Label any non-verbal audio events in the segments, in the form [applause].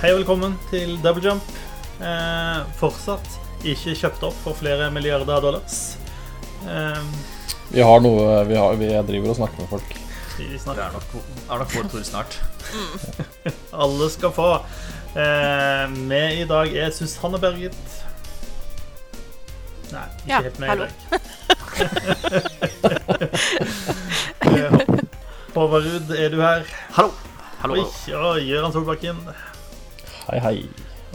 Hei og velkommen til Double Jump. Eh, fortsatt ikke kjøpt opp for flere milliarder dollars. Eh, Vi har noe Vi, har, vi driver og snakker med folk. vi Det snakker. er nok, er nok vår tur snart. [laughs] Alle skal få. Eh, med i dag er Susanne Berget. Nei, ikke Ja, helt med hallo. i dag. [laughs] Eh, Håvard Ruud, er du her? Hallo. Hallo. Oi, og Gøran Solbakken. Hei, hei.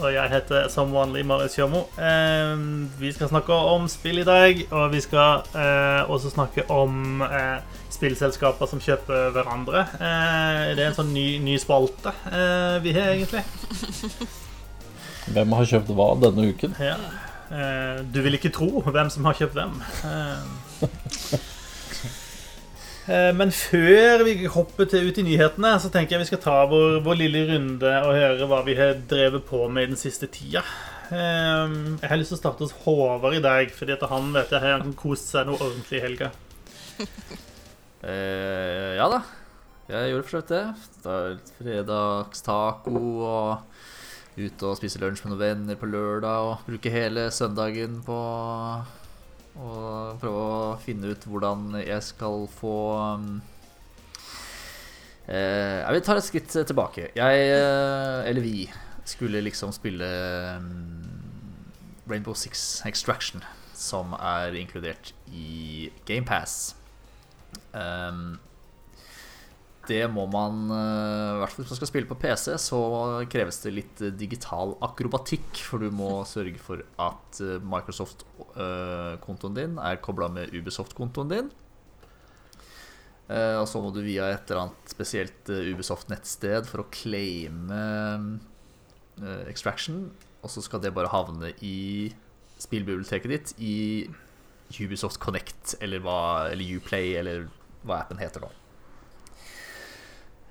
Og jeg heter som vanlig Marius Kjørmo. Eh, vi skal snakke om spill i dag, og vi skal eh, også snakke om eh, spillselskaper som kjøper hverandre. Eh, det er en sånn ny, ny spalte eh, vi har, egentlig. Hvem har kjøpt hva denne uken? Ja. Eh, du vil ikke tro hvem som har kjøpt hvem. [laughs] Eh, men før vi hopper ut i nyhetene, så tenker jeg vi skal ta vår, vår lille runde og høre hva vi har drevet på med i den siste tida. Eh, jeg har lyst til å starte hos Håvard i dag, fordi at han vet jeg har kost seg noe ordentlig i helga. [laughs] Eh, ja da. Jeg gjorde for så vidt det. Det Fredagstaco og ute og spise lunsj med noen venner på lørdag og bruke hele søndagen på å prøve å finne ut hvordan jeg skal få um, eh, Jeg vil ta et skritt tilbake. Jeg, eh, eller vi, skulle liksom spille um, Rainbow Six Extraction, som er inkludert i GamePass. Um, det må man uh, I hvert fall hvis man skal spille på PC, så kreves det litt uh, digital akrobatikk. For du må [laughs] sørge for at uh, Microsoft-kontoen din er kobla med Ubisoft-kontoen din. Og så må du via et eller annet spesielt Ubisoft-nettsted for å claime Extraction. Og så skal det bare havne i spillbiblioteket ditt i Ubisoft Connect eller, hva, eller Uplay eller hva appen heter nå.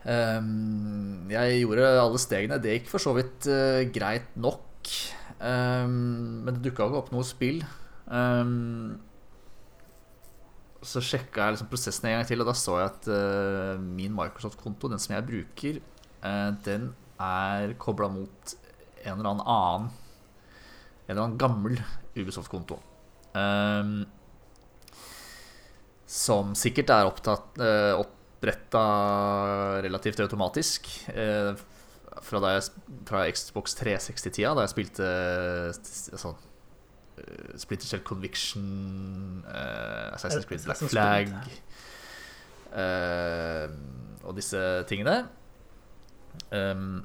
Ehm, jeg gjorde alle stegene. Det gikk for så vidt uh, greit nok. Um, men det dukka ikke opp noe spill. Um, så sjekka jeg liksom prosessen en gang til, og da så jeg at uh, min Microsoft-konto, den som jeg bruker, uh, den er kobla mot en eller annen annen En eller annen gammel Ubisoft-konto. Som sikkert er opptatt, eh, oppretta relativt automatisk. Eh, fra, da jeg, fra Xbox 360-tida, da jeg spilte sånn Splinter Cell Conviction, eh, Assassin's Creed Black Flag eh, og disse tingene. Um,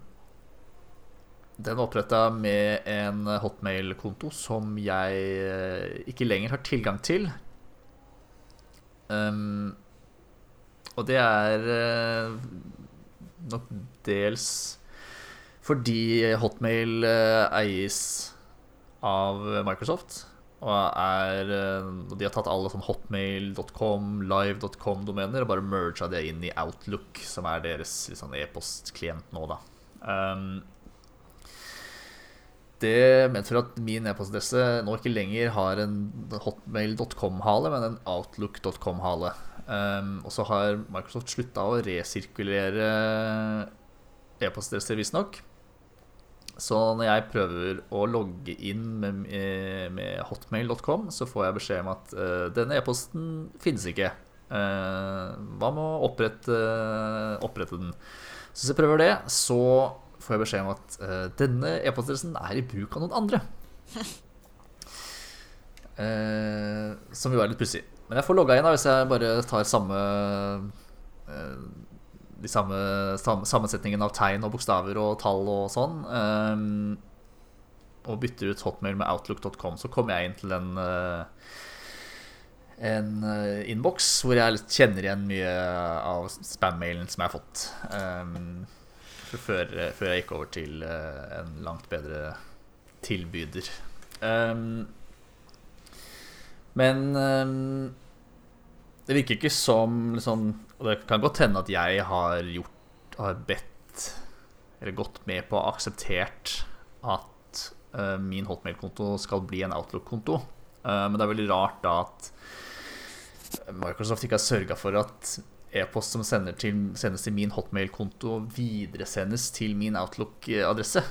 den var oppretta med en hotmail-konto som jeg ikke lenger har tilgang til. Um, og det er eh, nok dels fordi Hotmail eh, eies av Microsoft. Og, er, eh, de har tatt alle sånn hotmail.com, live.com-domener og bare merga det inn i Outlook, som er deres liksom, e-postklient nå, da. Um, det medfører at min e-postadresse nå ikke lenger har en hotmail.com-hale, men en outlook.com-hale. Um, og så har Microsoft slutta å resirkulere e-postadresser, visstnok. Så når jeg prøver å logge inn med, med hotmail.com, så får jeg beskjed om at uh, denne e-posten finnes ikke. Uh, hva med å opprette, opprette den? Så hvis jeg prøver det, så får jeg beskjed om at uh, denne e-postadressen er i bruk av noen andre. [laughs] Som jo er litt pussig. Men jeg får logga inn da hvis jeg bare tar samme uh, De samme, samme sammensetningen av tegn og bokstaver og tall og sånn. Um, og bytter ut hotmail med outlook.com, så kommer jeg inn til en en uh, innboks hvor jeg kjenner igjen mye av spam-mailen som jeg har fått. Um, før, før, jeg gikk over til en langt bedre tilbyder. Um, men um, det virker ikke som liksom, Og det kan godt hende at jeg har gjort Har bedt Eller gått med på og akseptert at uh, min hotmail-konto skal bli en Outlook-konto. Uh, men det er veldig rart da at Microsoft ikke har sørga for at e-post som til, sendes til min hotmail-konto, videresendes til min Outlook-adresse.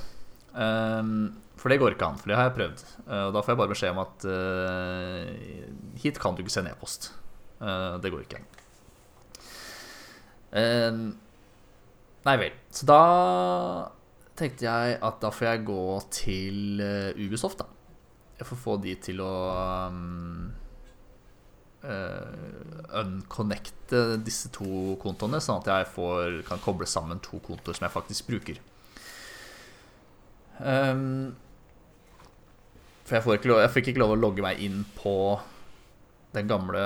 Um, for det går ikke an, for det har jeg prøvd. Uh, og da får jeg bare beskjed om at uh, hit kan du ikke sende e-post. Uh, det går ikke an. Uh, nei vel. Så da tenkte jeg at da får jeg gå til Ubisoft, da. Jeg får få de til å um, unconnecte disse to kontoene, sånn at jeg får, kan koble sammen to kontoer som jeg faktisk bruker. Um, for jeg, ikke lov, fikk ikke lov å logge meg inn på den gamle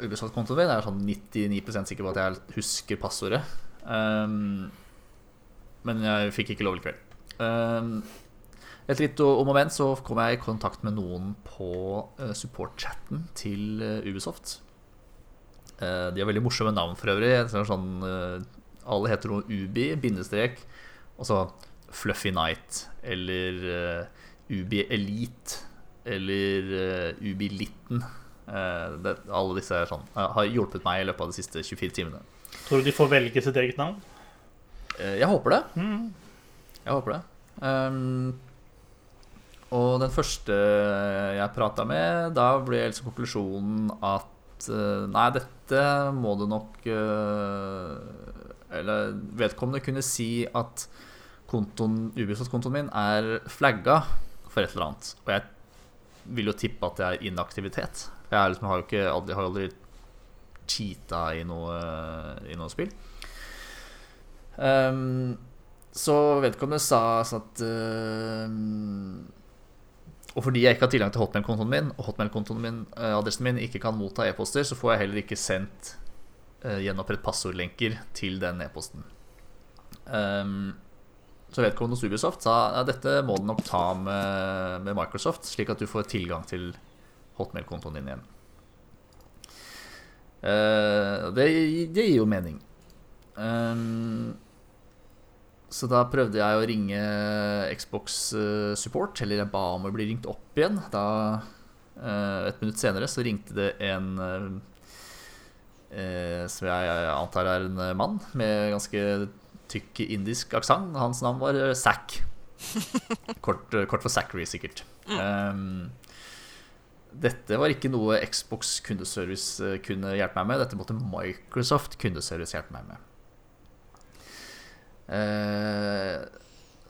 Ubisoft-kontoen min. Jeg er sånn 99% sikker på at jeg husker passordet. Um, men jeg fikk ikke lov likevel. Um, etter litt om og vent så kom jeg i kontakt med noen på uh, support-chatten til uh, Ubisoft. De har veldig morsomme navn for øvrig. Sånn, alle heter noe Ubi, bindestrek, og så Fluffy Night eller uh, Ubi Elite eller uh, Ubi Litten. Uh, det, alle disse sånn, har hjulpet meg i løpet av de siste 24 timene. Tror du de får velge sitt eget navn? jeg håper det. Mm. Jeg håper det. Um, og den første jeg prata med, da ble altså konklusjonen at nei, dette må du nok Eller vedkommende kunne si at kontoen, Ubisoft-kontoen min er flagga for et eller annet. Og jeg vil jo tippe at det er inaktivitet. Jeg, liksom, har jo ikke aldri, har aldri cheata i noe, i noe spill. Um, så vedkommende sa sånn at uh, Og fordi jeg ikke har tilgang til hotmail-kontoen min, og hotmail-kontoen min, uh, adressen min ikke kan motta e-poster, så får jeg heller ikke sendt uh, gjenopprett passordlenker til den e-posten. Um, så vedkommende hos Ubisoft sa ja, dette må du nok ta med, med, Microsoft, slik at du får tilgang til hotmail-kontoen din igjen. Uh, det, det, gir jo mening. Um, så da prøvde jeg å ringe Xbox uh, Support, eller jeg ba om å bli ringt opp igjen. Da, uh, et minutt senere så ringte det en som jeg antar er en mann med ganske tykk indisk aksent. Hans navn var eh, Zack. [laughs] Kort, eh, kort, for Zachary, sikkert. Um, dette var ikke noe Xbox kundeservice eh, kunne hjelpe meg med. Dette måtte Microsoft kundeservice hjelpe meg med. Uh,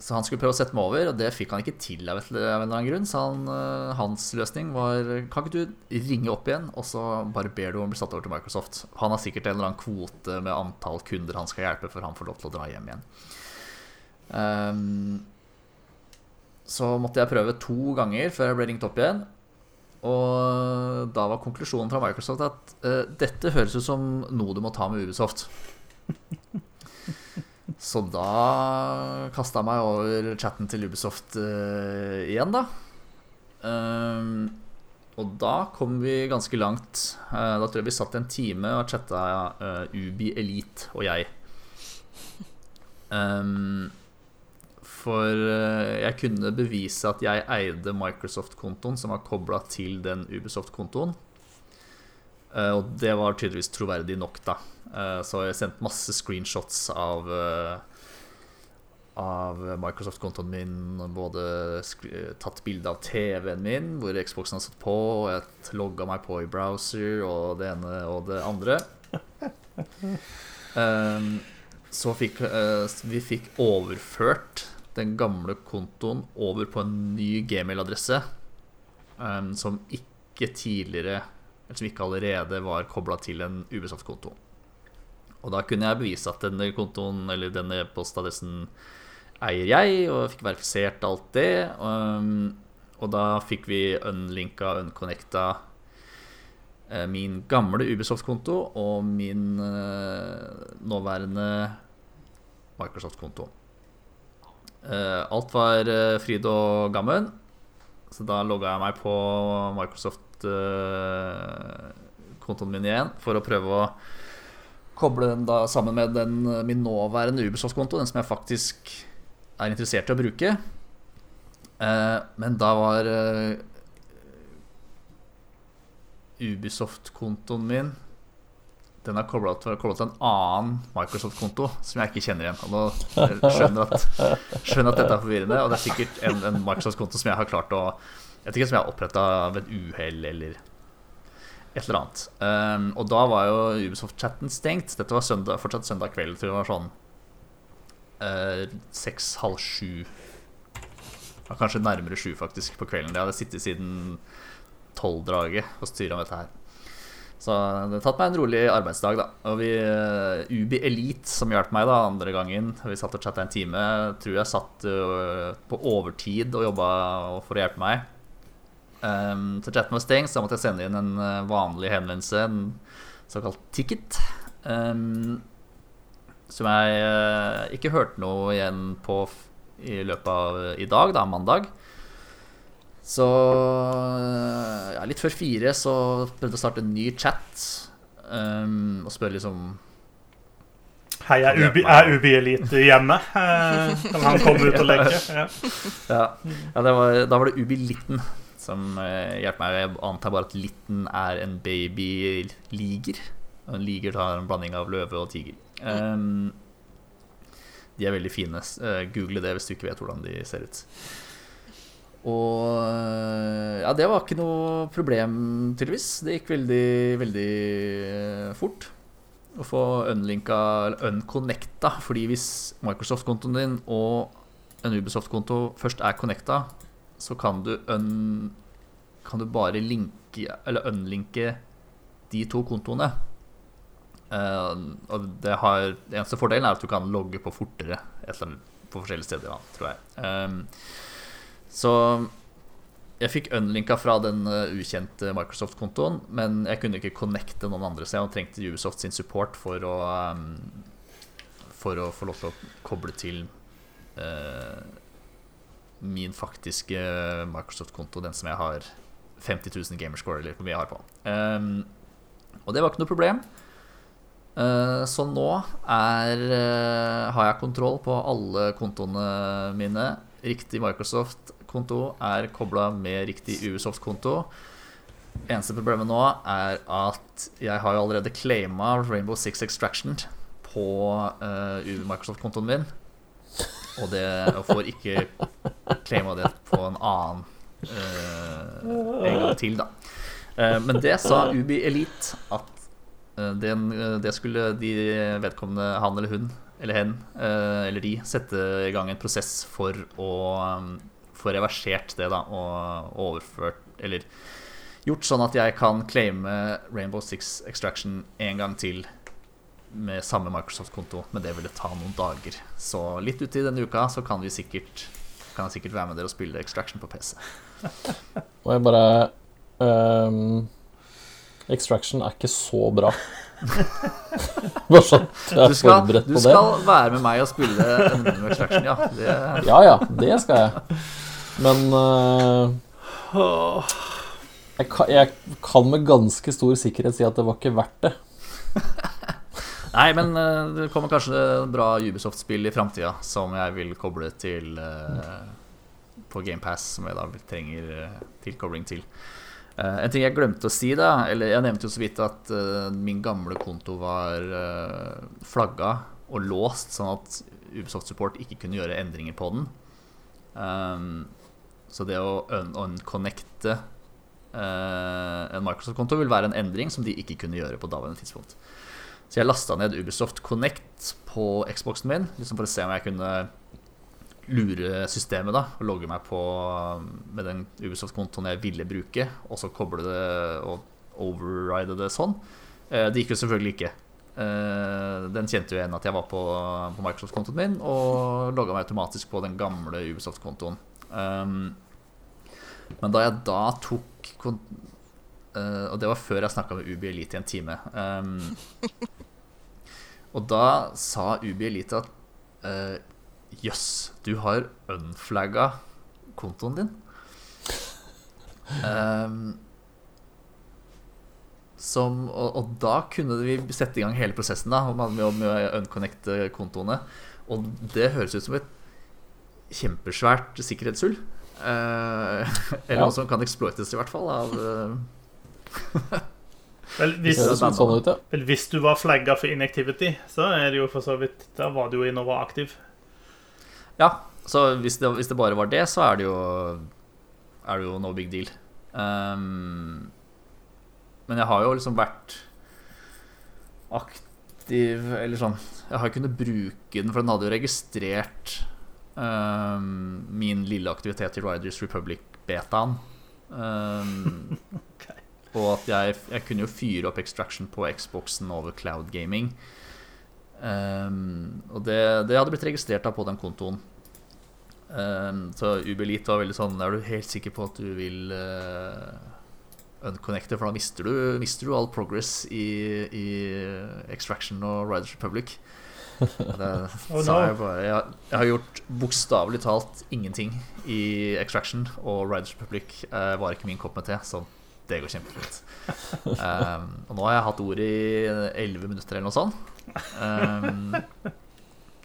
så han skulle prøve å sette meg over, og det fikk han ikke til av en eller annen grunn. Så han, uh, hans løsning var Kan ikke du ringe opp igjen, og så bare ber du om å bli satt over til Microsoft? Han har sikkert en eller annen kvote med antall kunder han skal hjelpe før han får lov til å dra hjem igjen. Um, så måtte jeg prøve to ganger før jeg ble ringt opp igjen. Og da var konklusjonen fra Microsoft at uh, dette høres ut som noe du må ta med Ubisoft. Så da kasta jeg meg over chatten til Ubisoft uh, igjen, da. Um, og da kom vi ganske langt. Uh, da tror jeg vi satt en time og chatta uh, Ubi Elite og jeg. Um, for jeg kunne bevise at jeg eide Microsoft-kontoen som var kobla til den Ubisoft-kontoen. Og det var tydeligvis troverdig nok, da. Eh, så jeg har sendt masse screenshots av eh, av Microsoft-kontoen min. Både tatt bilde av TV-en min, hvor Xboxen har satt på. Og jeg logga meg på i browser og det ene og det andre. Um, [laughs] så fikk uh, vi fikk overført den gamle kontoen over på en ny gmail-adresse um, som ikke tidligere som ikke allerede var kobla til en Ubisoft-konto. Og da kunne jeg bevise at denne kontoen eller denne postadressen eier jeg, og fikk verifisert alt det. Og, og da fikk vi unlinka, unconnecta uh, min gamle Ubisoft-konto og min uh, nåværende Microsoft-konto. Uh, alt var fryd og gammen, så da logga jeg meg på Microsoft-kontoen min igjen for å prøve å koble den da sammen med den, eh, min nåværende Ubisoft-konto, den som jeg faktisk er interessert i å bruke. Eh, men da var eh, Ubisoft-kontoen min den er kobla til, til, en annen Microsoft-konto som jeg ikke kjenner igjen. Og nå skjønner at, skjønner at dette er forvirrende, og det er sikkert en, en Microsoft-konto som jeg har klart å vet ikke som jeg har oppretta ved et uhell eller et eller annet. Um, og da var jo Ubisoft-chatten stengt. Dette var søndag, fortsatt søndag kveld. Tror jeg var sånn uh, seks-halv sju. Ja, kanskje nærmere sju, faktisk, på kvelden. Jeg hadde sittet siden tolvdraget og styra med dette her. Så det har tatt meg en rolig arbeidsdag, da. Og vi, uh, Ubi Elite, som hjalp meg da andre gangen, vi satt og chatta en time, tror jeg satt uh, på overtid og jobba for å hjelpe meg. Um, til chatten var stengt, så måtte jeg sende inn en uh, vanlig henvendelse, en såkalt ticket. Um, som jeg uh, ikke hørte noe igjen på i løpet av i dag, da, mandag. Så ja, litt før fire så prøvde jeg å starte en ny chat um, og spørre liksom Hei, er Ubi, er Ubi Elite hjemme? Eh, kan han komme ut og leke? [laughs] Ja, ja, ja var, da var det Ubi Litten som hjelper meg. Jeg antar bare at Litten er en babyliger. En liger tar en blanding av løve og tiger. Um, de er veldig fine. Uh, google det hvis du ikke vet hvordan de ser ut. Og eh, ja, det var ikke noe problem, tydeligvis. Det gikk veldig, veldig eh, fort å få unlinka eller unconnecta. Fordi hvis Microsoft-kontoen din og en Ubisoft-konto først er connecta, så kan du, un, kan du bare linke eller unlinke de to kontoene. Uh, og det har, eneste fordelen er at du kan logge på fortere på forskjellige steder, tror jeg. Um, så jeg fikk unlinka fra den uh, ukjente Microsoft-kontoen, men jeg kunne ikke connecte noen andre, så jeg trengte Ubisoft sin support for å, um, for å få lov til å koble til uh, min faktiske Microsoft-konto, den som jeg har 50 000 gamerscore, eller hvor mye jeg har på. Um, og det var ikke noe problem. Uh, så nå er, har jeg kontroll på alle kontoene mine. Riktig Microsoft, konto er kobla med riktig Ubisoft-konto. Eneste problemet nå er at jeg har jo allerede claima Rainbow Six Extraction på uh, Microsoft-kontoen min. Og det og får ikke claima det på en annen uh, en gang til, da. Uh, men det sa Ubi Elite at den, det skulle de vedkommende, han eller hun eller hen, eller de, sette i gang en prosess for å få reversert det da, og overført Eller gjort sånn at jeg kan claime Rainbow Six Extraction en gang til med samme Microsoft-konto, men det ville ta noen dager. Så litt uti denne uka så kan vi sikkert kan jeg sikkert være med dere og spille Extraction på PC. [laughs] Og jeg bare um, Extraction er ikke så bra. [laughs] Bare sånn jeg er forberedt på det. Du skal være med meg og spille NM Extraction, ja. Det... Ja ja, det skal jeg. Men uh, jeg, kan, jeg, kan, med ganske stor sikkerhet si at det var ikke verdt det. [laughs] Nei, men uh, det kommer kanskje bra Ubisoft-spill i framtida som jeg vil koble til uh, på GamePass, som jeg da trenger tilkobling til. en ting jeg glemte å si, da Eller jeg nevnte jo så vidt at min gamle konto var flagga og låst, sånn at Ubisoft Support ikke kunne gjøre endringer på den. Um, så det å unconnecte uh, en Microsoft-konto vil være en endring som de ikke kunne gjøre på daværende tidspunkt. Så jeg lasta ned Ubisoft Connect på Xboxen min liksom for å se om jeg kunne lure systemet da og logge meg på med den Ubisoft-kontoen jeg ville bruke, og så koble det og override det sånn. Uh, det gikk jo selvfølgelig ikke. Uh, den kjente jo igjen at jeg var på, på Microsoft-kontoen min, og logga meg automatisk på den gamle Ubisoft-kontoen. Um, men da jeg da tok Og det var før jeg snakka med Ubi Elite i en time. Um, [laughs] og da sa Ubi Elite at eh, jøss, uh, du har unflagga kontoen din. Um, som, og, og, da kunne vi sette i gang hele prosessen da med, med å unconnecte kontoene. Og det høres ut som et kjempesvært sikkerhetshull. Uh, [laughs] eller ja. noe som kan exploites, i hvert fall. Av, Vel, hvis, Det høres sånn ut, ja. vel, hvis du var flagga for inactivity, så er det jo for så vidt Da var du jo Innova aktiv. Ja, så hvis det, hvis det bare var det, så er det jo Er det jo no big deal. Um, men jeg har jo liksom vært aktiv Eller sånn Jeg har kunnet bruke den, for den hadde jo registrert um, min lille aktivitet i Riders Republic-betaen. Ehm, [laughs] Og at jeg, jeg kunne jo fyre opp Extraction på Xboxen over Cloud Gaming. Um, og det, det hadde blitt registrert da på den kontoen. Um, så Uberlit var veldig sånn Er du helt sikker på at du vil uh, unconnecte? For da mister du, mister du all progress i, i Extraction og Riders Republic. Det [laughs] Oh, no. jeg bare. Jeg, jeg har gjort bokstavelig talt ingenting i Extraction, og Riders Republic eh, var ikke min kopp med te, så det går kjempefint. Um, og nå har jeg hatt ordet i elleve minutter eller noe sånt. Um,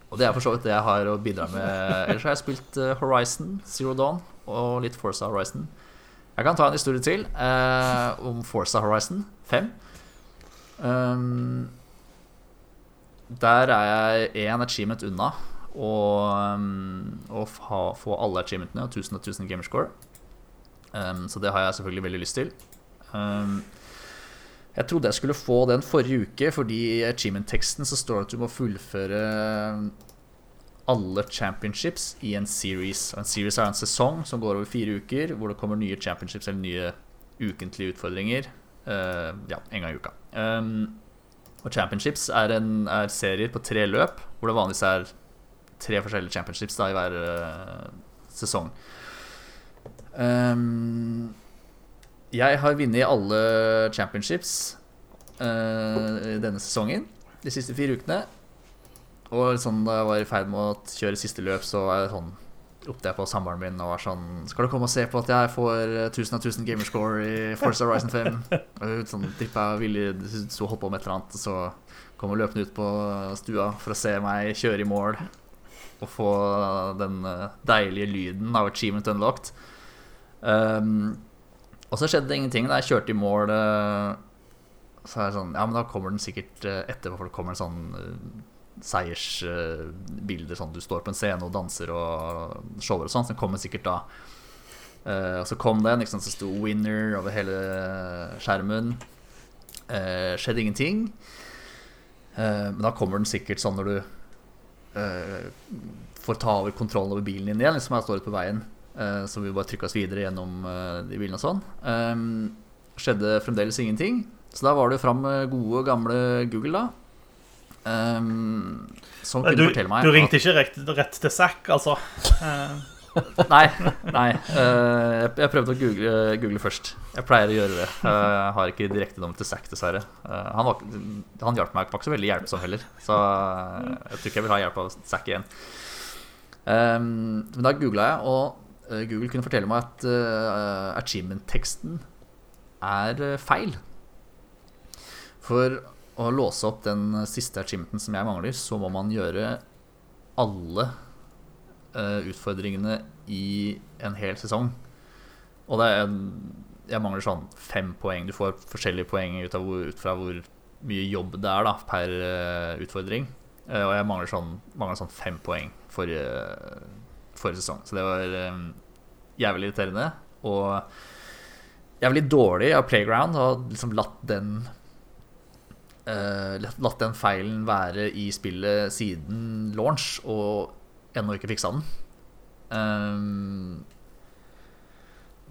og det er for så vidt det jeg har å bidra med. Ellers har jeg spilt eh, Horizon, Zero Dawn og litt Forza Horizon. Jeg kan ta en historie til uh, om Forza Horizon 5. Um, der er jeg én achievement unna å, um, få alle achievementene og 1000 og 1000 gamerscore. Um, så det har jeg selvfølgelig veldig lyst til. Um, jeg trodde jeg skulle få den forrige uke, fordi i achievement-teksten så står det at du må fullføre alle championships i en series. En series er en sesong som går over fire uker, hvor det kommer nye championships eller nye ukentlige utfordringer. Uh, ja, en gang i uka. Um, og championships er, en, er serier på tre løp, hvor det vanligvis er tre forskjellige championships da, i hver uh, sesong. Um, jeg har vunnet alle championships uh, denne sesongen, de siste fire ukene. Og sånn, da jeg var i ferd med å kjøre siste løp, så var jeg sånn, ropte jeg på samboeren min og var sånn Skal du komme og se på at jeg får eh, 1000 av 1000 gamerscore i Forza Horizon 5? [laughs] Og sånn trippa villig, sto og holdt på med et eller annet, så kom hun løpende ut på stua for å se meg kjøre i mål og få den eh, deilige lyden av achievement unlocked. Um, og så skjedde det ingenting da jeg kjørte i mål. eh, Så er det sånn Ja, men da kommer den sikkert eh, etterpå, for det kommer en sånn eh, seiersbilder. Sånn du står på en scene og danser og shower og sånn. Så den kommer sikkert da. Og så kom den, ikke sant, så sto 'winner' over hele skjermen. Skjedde ingenting. Men da kommer den sikkert sånn når du får ta over kontrollen over bilen din igjen, liksom jeg står ute på veien. Eh, så vi bare trykka oss videre gjennom eh, de bilene og sånn. Um, skjedde fremdeles ingenting. Så da var det fram med gode, gamle Google, da. Um, som kunne Du, fortelle meg du at- ringte ikke rett, rett til Zack, altså? Eh, [laughs] Nei. nei uh, jeg, prøvde å google, google først. Jeg pleier å gjøre det. Uh, har ikke direktenummer til Zack, dessverre. Uh, Han, var, han hjalp meg var ikke så veldig hjelpsom heller, så jeg tror ikke jeg vil ha hjelp av Zack igjen. Um, men da googla jeg, og Google kunne fortelle meg at uh, achievement-teksten er eh, feil. For å låse opp den siste achievementen som jeg mangler, så må man gjøre alle uh, utfordringene i en hel sesong. Og det er Jeg mangler sånn fem poeng. Du får forskjellige poeng ut, hvor, ut fra hvor mye jobb det er da, per uh, utfordring. Eh, og jeg mangler sånn, mangler sånn fem poeng forrige, forrige sesong. Så det var um, jævlig irriterende. Og jævlig dårlig av Playground å liksom latt den uh, latt- den feilen være i spillet siden launch, og ennå ikke fiksa den. Um,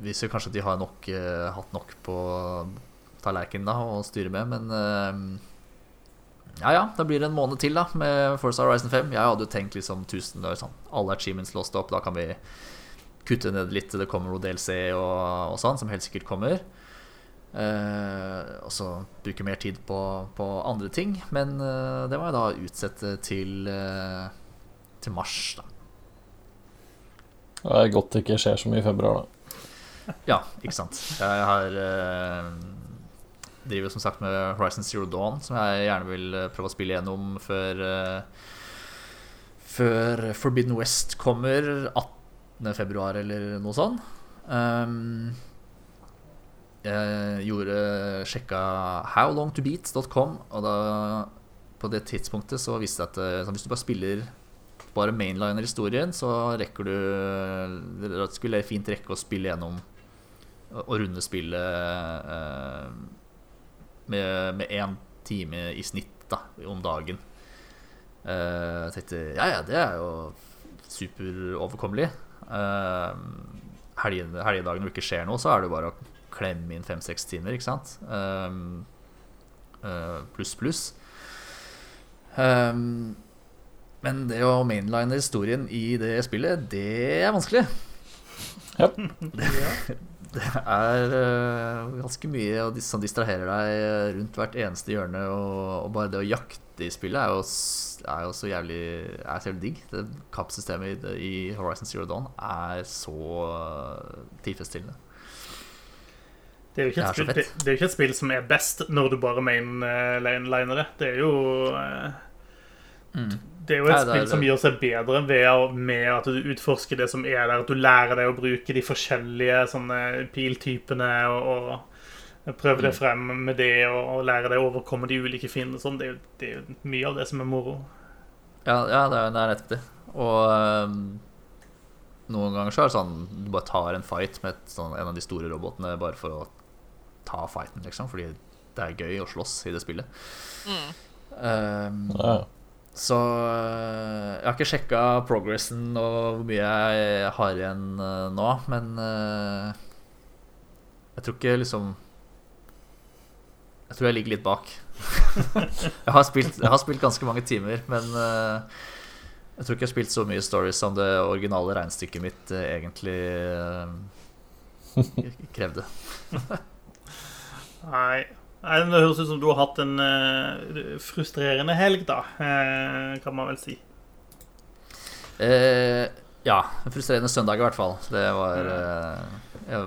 viser kanskje at de har nok, uh, hatt nok på tallerkenen da å styre med, men ehm, ja ja, da blir det en måned til da med Forza Horizon 5. Jeg hadde jo tenkt liksom 1000 år, sånn, alle achievements låst opp, da kan vi kutte ned litt. Det kommer noe DLC og, og sånn, som helt sikkert kommer. Eh, og så bruke mer tid på, på andre ting. Men eh, det må jeg da utsette til, eh, til mars, da. Det er godt det ikke skjer så mye i februar, da. Ja, ikke sant. Jeg har eh, driver som sagt med Horizon Zero Dawn, som jeg gjerne vil eh, prøve å spille gjennom før eh, Før Forbidden West kommer 18. februar eller noe sånt. Um, jeg gjorde sjekka howlongtobeat.com, og da på det tidspunktet så viste det at eh, hvis du bare spiller bare mainliner historien, så rekker du Det skulle fint rekke å spille gjennom og runde spillet eh, med, med én time i snitt da, om dagen. Eh, jeg tenkte ja, ja, det er jo superoverkommelig. Uh, helgedagen hvor det ikke skjer noe, så er det jo bare å klemme inn fem-seks timer, ikke sant? Um, uh, pluss, pluss. Um, men det å mainline historien i det spillet, det er vanskelig. Ja. [laughs] Det, det er uh, ganske mye som distraherer deg rundt hvert eneste hjørne. Og, bare det å jakte i spillet er jo, er jo så jævlig Er så jævlig digg. Det Kappsystemet i, i Horizon Zero Dawn er så tilfredsstillende. Det er, jo ikke et Det er spill, det, det er jo ikke et spill som er best når du bare mainliner det. Det er jo eh, Det er jo et Nei, spill som gjør seg bedre ved å, med at du utforsker det som er der. At du lærer deg å bruke de forskjellige sånne piltypene og, og prøve Mm. det frem med det og, og lære deg å overkomme de ulike fiendene. og Sånn. Det, det er jo mye av det som er moro. Ja, ja det, er, det er nettopp det. Og um, noen ganger så er det sånn du bare tar en fight med et, sånn, en av de store robotene bare for å ta fighten, liksom. Fordi det er gøy å slåss i det spillet. Mm. Um, Ja. Så eh, jeg har ikke sjekka progressen og hvor mye jeg har igjen eh, nå, men eh, jeg tror ikke liksom Jeg tror jeg ligger litt bak. [laughs] jeg, har spilt, jeg har spilt ganske mange timer, men jeg tror ikke jeg har spilt så mye stories som det originale regnestykket mitt egentlig [laughs] krevde. Nei. Nei, Det høres ut som du har hatt en uh, frustrerende helg, da. uh, kan man vel si. Uh, ja, en frustrerende søndag i hvert fall. Det var Jeg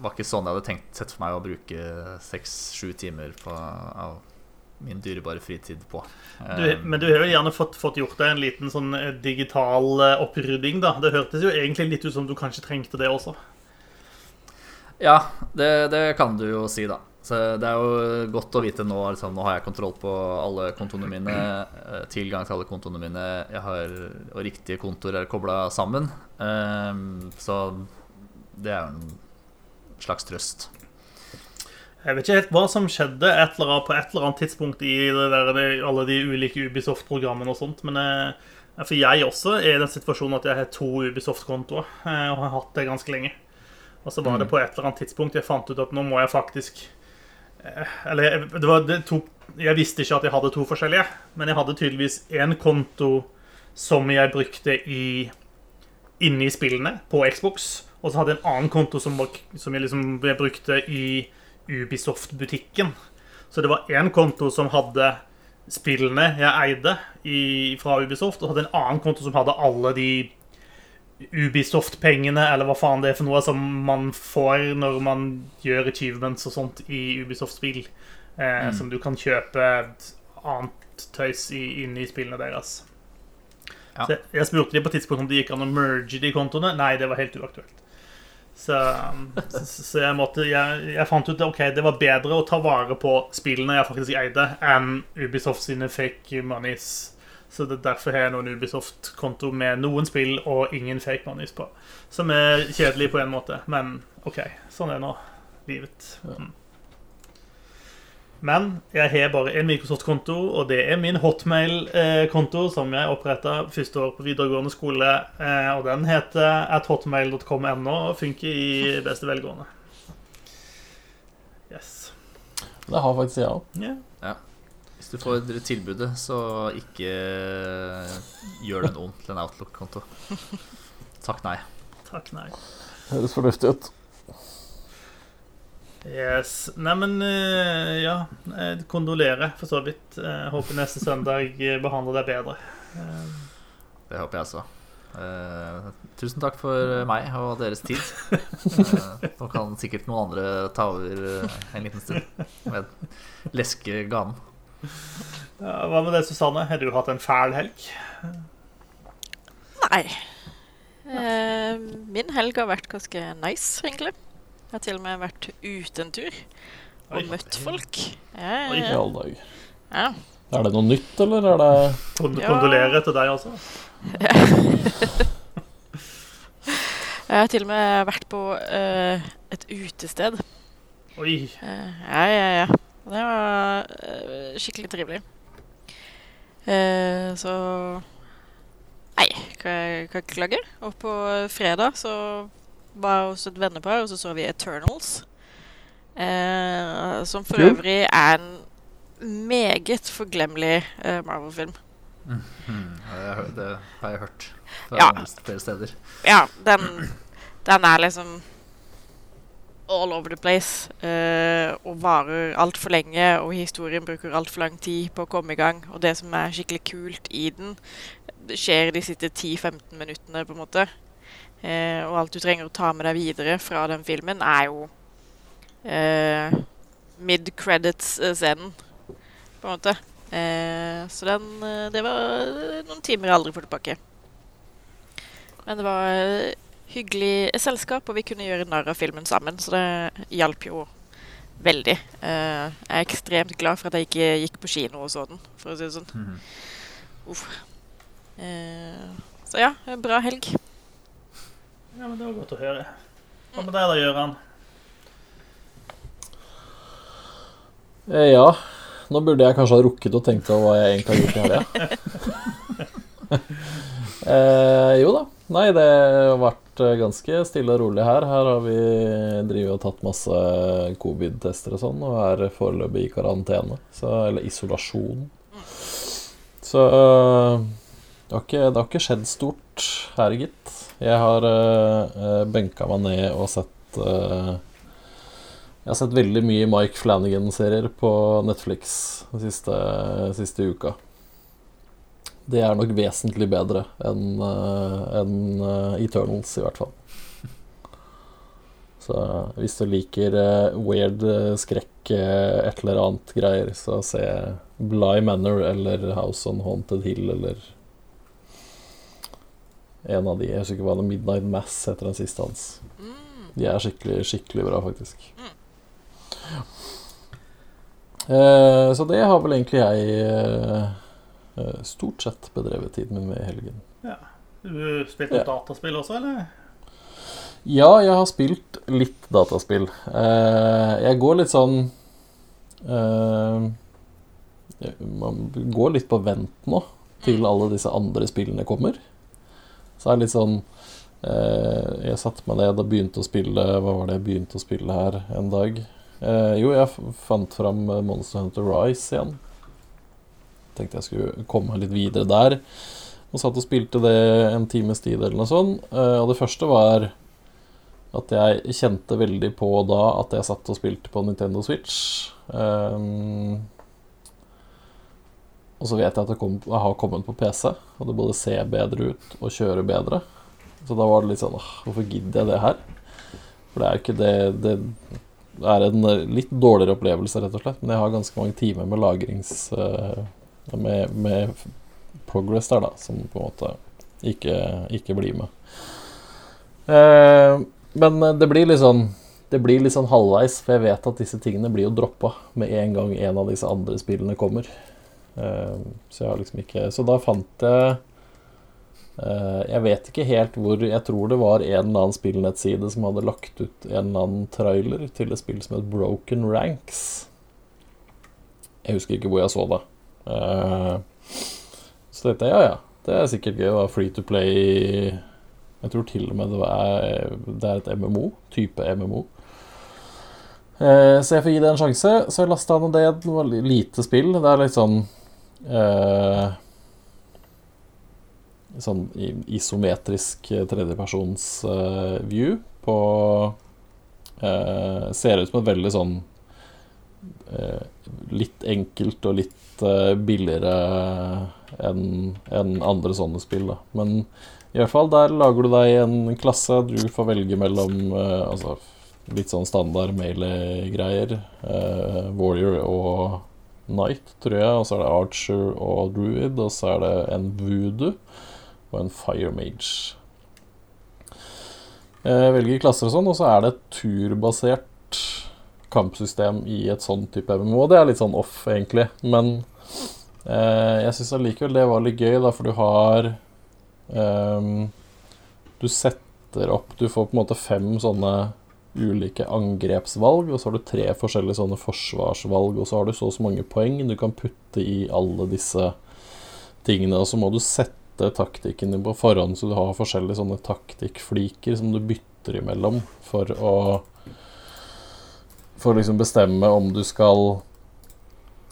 var ikke sånn jeg hadde tenkt sett for meg å bruke seks-sju timer på, av min dyrebare fritid på. Du, men du har jo gjerne fått, fått gjort deg en liten sånn digital opprydding, da. Det hørtes jo egentlig litt ut som du kanskje trengte det også. Ja, det, det kan du jo si, da. Så det er jo godt å vite nå liksom, Nå har jeg kontroll på alle kontoene mine. eh, Tilgang til alle kontoene mine. Jeg har, og riktige kontoer er kobla sammen. Ehm, så det er jo en slags trøst. Jeg vet ikke helt hva som skjedde et eller annet, på et eller annet tidspunkt i der, alle de ulike Ubisoft-programmene og sånt, men eh, for jeg også er i den situasjonen at jeg har to Ubisoft-kontoer, eh, og har hatt det ganske lenge. Og så var det Mm. på et eller annet tidspunkt jeg fant ut at nå må jeg faktisk Eller det var, det to jeg visste ikke at jeg hadde to forskjellige, men jeg hadde tydeligvis én konto som jeg brukte i inne i spillene på Xbox, og så hadde jeg en annen konto som, som jeg liksom jeg brukte i Ubisoft-butikken. Så det var én konto som hadde spillene jeg eide i, fra Ubisoft, og hadde en annen konto som hadde alle de Ubisoft-pengene, eller hva faen det er for noe, som man får når man gjør achievements og sånt i Ubisoft-spill. Eh, Som du kan kjøpe et annet tøys i, inne i spillene deres. Ja. Så jeg, spurte de på et tidspunkt om det gikk an å merge de kontoene. Nei, det var helt uaktuelt. Så, så, så jeg, måtte, jeg, jeg fant ut at okay, det var bedre å ta vare på spillene jeg faktisk eide, enn Ubisoft sine fake monies. Så det, derfor har jeg nå en Ubisoft-konto med noen spill og ingen fake monies på. Som er kjedelig på en måte, men OK. Sånn er nå livet. Mm. Men jeg har bare en Microsoft-konto, og det er min Hotmail-konto, som jeg oppretta første år på videregående skole. eh, Og den heter at hotmail.com.no og funker i beste velgående. Yes. Det har faktisk jeg òg. Ja. Hvis du får det tilbudet, så ikke gjør den om til en Outlook-konto. Takk nei. Takk, nei. Høres fornuftig ut. Yes. Neimen, ja. Jeg kondolerer for så vidt. Jeg håper neste søndag behandler deg bedre. Eh, Det håper jeg også. Uh, tusen takk for meg og deres tid. Uh, nå kan sikkert noen andre ta over eh, en liten stund med leske ganen. Ja, hva med det, Susanne? Har du hatt en fæl helg? Nei. Eh, min helg har vært ganske nice, egentlig. Jeg har til og med vært ute en tur og Oi. møtt folk. Ja, Oi. I ja, alle dager. ja. Er det noe nytt, eller er det Kond Ja. Kondolerer til deg også. [laughs] Jeg har til og med vært på eh, et utested. Oi. Eh, ja, ja, ja. Det var eh, skikkelig trivelig. Eh, så Nei, kan kan ikke klage. Og på fredag så var jeg hos et vennepar, og så så vi Eternals. Eh, som for cool. øvrig er en meget forglemmelig eh, Marvel-film. Mm, det har jeg hørt fra Ja. flere steder. Ja, den, den er liksom all over the place. uh, og varer altfor lenge, og historien bruker altfor lang tid på å komme i gang. Og det som er skikkelig kult i den, skjer de siste 10-15 minuttene, på en måte. Uh, og alt du trenger å ta med deg videre fra den filmen, er jo uh, mid-credits-scenen, på en måte. Eh, så den eh, Det var noen timer jeg aldri får tilbake. Men det var eh, hyggelig selskap, og vi kunne gjøre narr av filmen sammen, så det hjalp jo veldig. Eh, jeg er ekstremt glad for at jeg ikke gikk på kino og så den, for å si det sånn. Mhm. Eh, så ja, bra helg. Ja, men Det var godt å høre. Hva med deg da, Gøran? Eh, Ja, nå burde jeg kanskje ha rukket å tenke over hva jeg egentlig har gjort i helga. [laughs] eh, jo da. Nei, det har vært eh, ganske stille og rolig her. Her har vi drivet og tatt masse covid-tester og sånn, og er foreløpig i karantene. Så, eller isolasjon. Så øh, det, har ikke, det har ikke skjedd stort her, gitt. Jeg har øh, benka meg ned og sett øh, jeg har sett veldig mye Mike Flanagan-serier på Netflix den siste, siste uka. Det er nok vesentlig bedre enn eh, enn, eh, Eternals, i hvert fall. Så hvis du liker eh, weird skrekk, et eller annet greier, så se Bly Manor eller House on Haunted Hill eller en av de. Jeg husker ikke hva det Midnight Mass heter den siste hans. De er skikkelig, skikkelig bra, faktisk. Eh, så det har vel egentlig jeg stort sett bedrevet tiden min med i helgen. Du spilte Ja. dataspill også, eller? Ja, jeg har spilt litt dataspill. Eh, jeg går litt sånn eh, Man går litt på vent nå til alle disse andre spillene kommer. Så er det litt sånn eh, Jeg satte meg ned og begynte å spille Hva var det jeg begynte å spille her en dag? Eh, jo, jeg fant fram eh, Monster Hunter Rise igjen. Tenkte jeg skulle komme litt videre der. Og satt og spilte det en times tid eller noe sånt. Eh, og det første var at jeg kjente veldig på da at jeg satt og spilte på Nintendo Switch. Um, og så vet jeg at det, kom, det har kommet på PC, og det både ser bedre ut og kjører bedre. Så da var det litt sånn åh, Hvorfor gidder jeg det her? For det er jo ikke det Det er en litt dårligere opplevelse, rett og slett. Men jeg har ganske mange timer med lagrings... eh, med, med progress der, da, som på en måte ikke, ikke blir med. Eh, men det blir litt sånn Det blir litt sånn halvveis, for jeg vet at disse tingene blir jo droppa med en gang en av disse andre spillene kommer. Eh, så jeg har liksom ikke Så da fant jeg eh, Jeg vet ikke helt hvor Jeg tror det var en eller annen spillnettside som hadde lagt ut en eller annen trailer til et spill som het Broken Ranks. Jeg husker ikke hvor jeg så det. Eh, så jeg ja, ja, det er sikkert gøy. Det var free to play Jeg tror til og med det, var, det er et MMO. Type MMO. Eh, så jeg får gi det en sjanse. Så jeg lasta ned det. Lite spill. Det er litt sånn eh, Sånn isometrisk eh, tredjepersons eh, view på eh, Ser ut som et veldig sånn Litt enkelt og litt eh, billigere enn en andre sånne spill, da. Men i hvert fall der lager du deg en klasse. Du får velge mellom eh, altså, litt sånn standard melee-greier. eh, warrior og Knight, tror jeg. Og så er det Archer og Druid. Og så er det en Voodoo og en Fire Mage. Jeg velger klasser og sånn, og så er det turbasert kampsystem i et sånn type MMO. Det er litt sånn off, egentlig. Men eh, jeg syns allikevel det var litt gøy, da, for du har eh, Du setter opp Du får på en måte fem sånne ulike angrepsvalg, og så har du tre forskjellige sånne forsvarsvalg, og så har du så og så mange poeng du kan putte i alle disse tingene, og så må du sette taktikken din på forhånd, så du har forskjellige sånne taktikkfliker som du bytter imellom for å For å liksom bestemme om du skal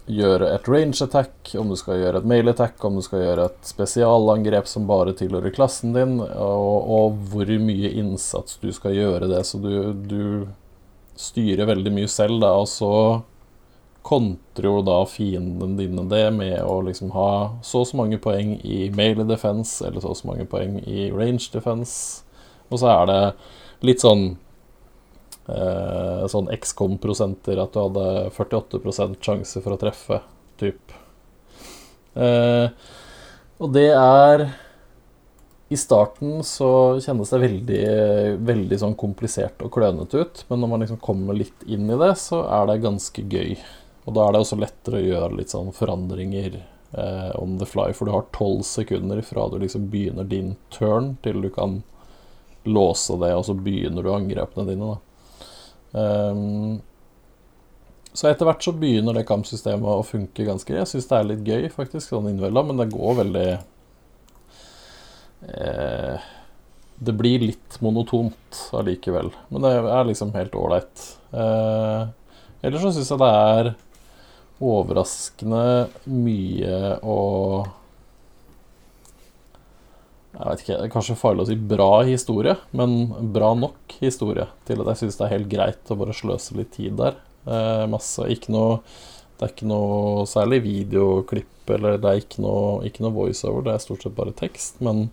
gjøre et range attack, om du skal gjøre et mail attack, om du skal gjøre et spesialangrep som bare tilhører klassen din, og, og hvor mye innsats du skal gjøre det. Så du, du styrer veldig mye selv, da, og så kontrer jo da fiendene dine det med å liksom ha så og så mange poeng i mail defense, eller så og så mange poeng i range defense. Og så er det litt sånn sånn XCOM-prosenter, at du hadde 48% sjanse for å treffe, typ. Eh, og det er I starten så kjennes det veldig, veldig sånn komplisert og klønete ut, men når man liksom kommer litt inn i det, så er det ganske gøy. Og da er det også lettere å gjøre litt sånn forandringer eh, on the fly, for du har tolv sekunder fra du liksom begynner din turn, til du kan låse det, og så begynner du angrepene dine, da. Um, så etter hvert så begynner det kampsystemet å funke ganske Jeg syns det er litt gøy, faktisk, sånn innimellom, men det går veldig eh, Det blir litt monotont allikevel, men det er liksom helt ålreit. Eh, ellers så syns jeg det er overraskende mye å jeg vet ikke, Det er kanskje farlig å si bra historie, men bra nok historie til at jeg syns det er helt greit å bare sløse litt tid der. Eh, masse, ikke noe, Det er ikke noe særlig videoklipp, eller det er ikke noe, ikke noe voiceover, det er stort sett bare tekst. Men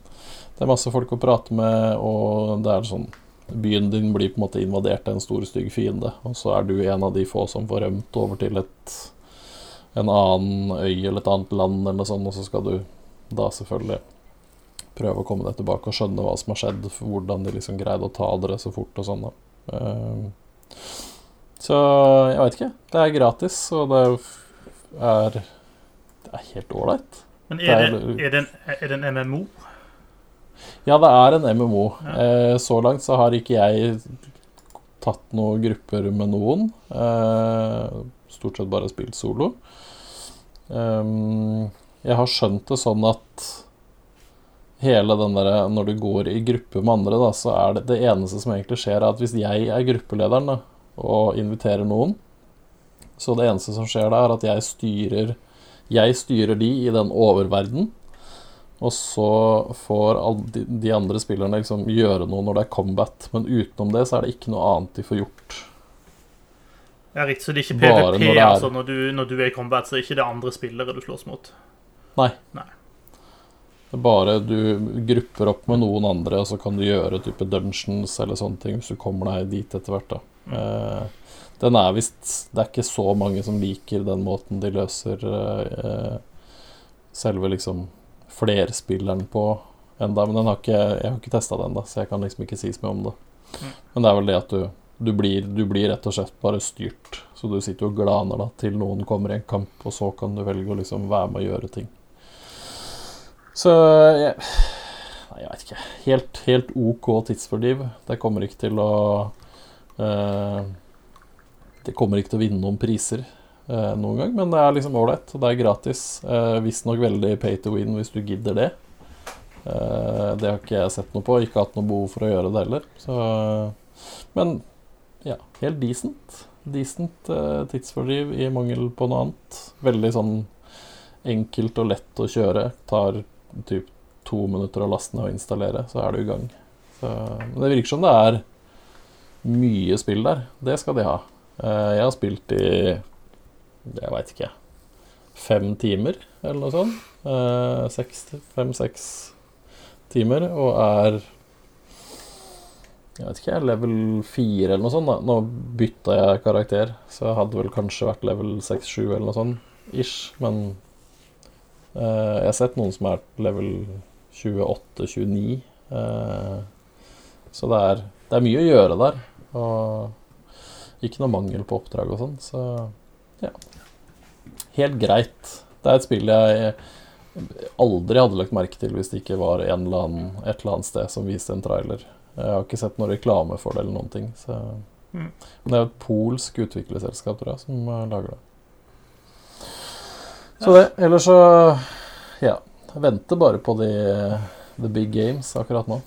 det er masse folk å prate med, og det er sånn Byen din blir på en måte invadert av en stor, stygg fiende, og så er du en av de få som får rømt over til et, en annen øy eller et annet land, eller noe sånt, og så skal du da selvfølgelig prøve å komme deg tilbake og skjønne hva som har skjedd, hvordan de liksom greide å ta dere så fort og sånn. da. Uh, så jeg veit ikke. Det er gratis, og det er Det er helt ålreit. Men er det, er, det en, er det en MMO? Ja, det er en MMO. Ja. Eh, så langt så har ikke jeg tatt noen grupper med noen. Eh, stort sett bare spilt solo. Um, jeg har skjønt det sånn at hele den der Når du går i gruppe med andre, da, så er det det eneste som egentlig skjer, er at hvis jeg er gruppelederen da, og inviterer noen, så det eneste som skjer da, er at jeg styrer Jeg styrer de i den oververden, og så får alle de, andre spillerne liksom gjøre noe når det er combat, men utenom det så er det ikke noe annet de får gjort. Ja, riktig, Så det er ikke PVP? når er- altså når du, når du er i combat, så er det ikke det andre spillere du slåss mot? Nei. Nei. Det er bare du grupper opp med noen andre, og så kan du gjøre type dungeons eller sånne ting hvis du kommer deg dit etter hvert. da. Eh, den er visst Det er ikke så mange som liker den måten de løser eh, selve liksom flerspilleren på enda, men har ikke, jeg har ikke testa den, da, så jeg kan liksom ikke si så mye om det. Men det er vel det at du, du, blir, du blir rett og slett bare styrt. Så du sitter og glaner da til noen kommer i en kamp, og så kan du velge å liksom være med og gjøre ting. Så jeg, Nei, jeg vet ikke. Helt, helt OK tidsfordriv. Det kommer ikke til å uh, Det kommer ikke til å vinne noen priser uh, noen gang, men det er liksom ålreit. Det er gratis. Uh, Visstnok veldig pay to win hvis du gidder det. Uh, det har ikke jeg sett noe på. Ikke hatt noe behov for å gjøre det heller. Så, men ja, helt decent. Decent tidsfordriv i mangel på noe annet. Veldig sånn enkelt og lett å kjøre. Tar typ to minutter å laste ned og installere, så er du i gang. Så, men det virker som det er mye spill der. Det skal de ha. Eh, Jeg har spilt i jeg veit ikke fem timer, eller noe sånt. Eh, seks, Fem-seks timer, og er jeg vet ikke, level 4 eller noe sånt. da Nå bytta jeg karakter, så jeg hadde vel kanskje vært level 6-7 eller noe sånt. Ish. Men jeg har sett noen som er level 28-29. Eh, så det er det er mye å gjøre der. Og ikke noe mangel på oppdrag og sånn, så ja. Helt greit. Det er et spill jeg aldri hadde lagt merke til hvis det ikke var eller annen, et eller annet sted som viste en trailer. Jeg har ikke sett noen reklame for det eller noen ting. Så. Mm. Men det er jo et polsk utviklerselskap, tror jeg, som eh, lager det. Så det. Ellers så ja. Venter bare på de the big games akkurat nå.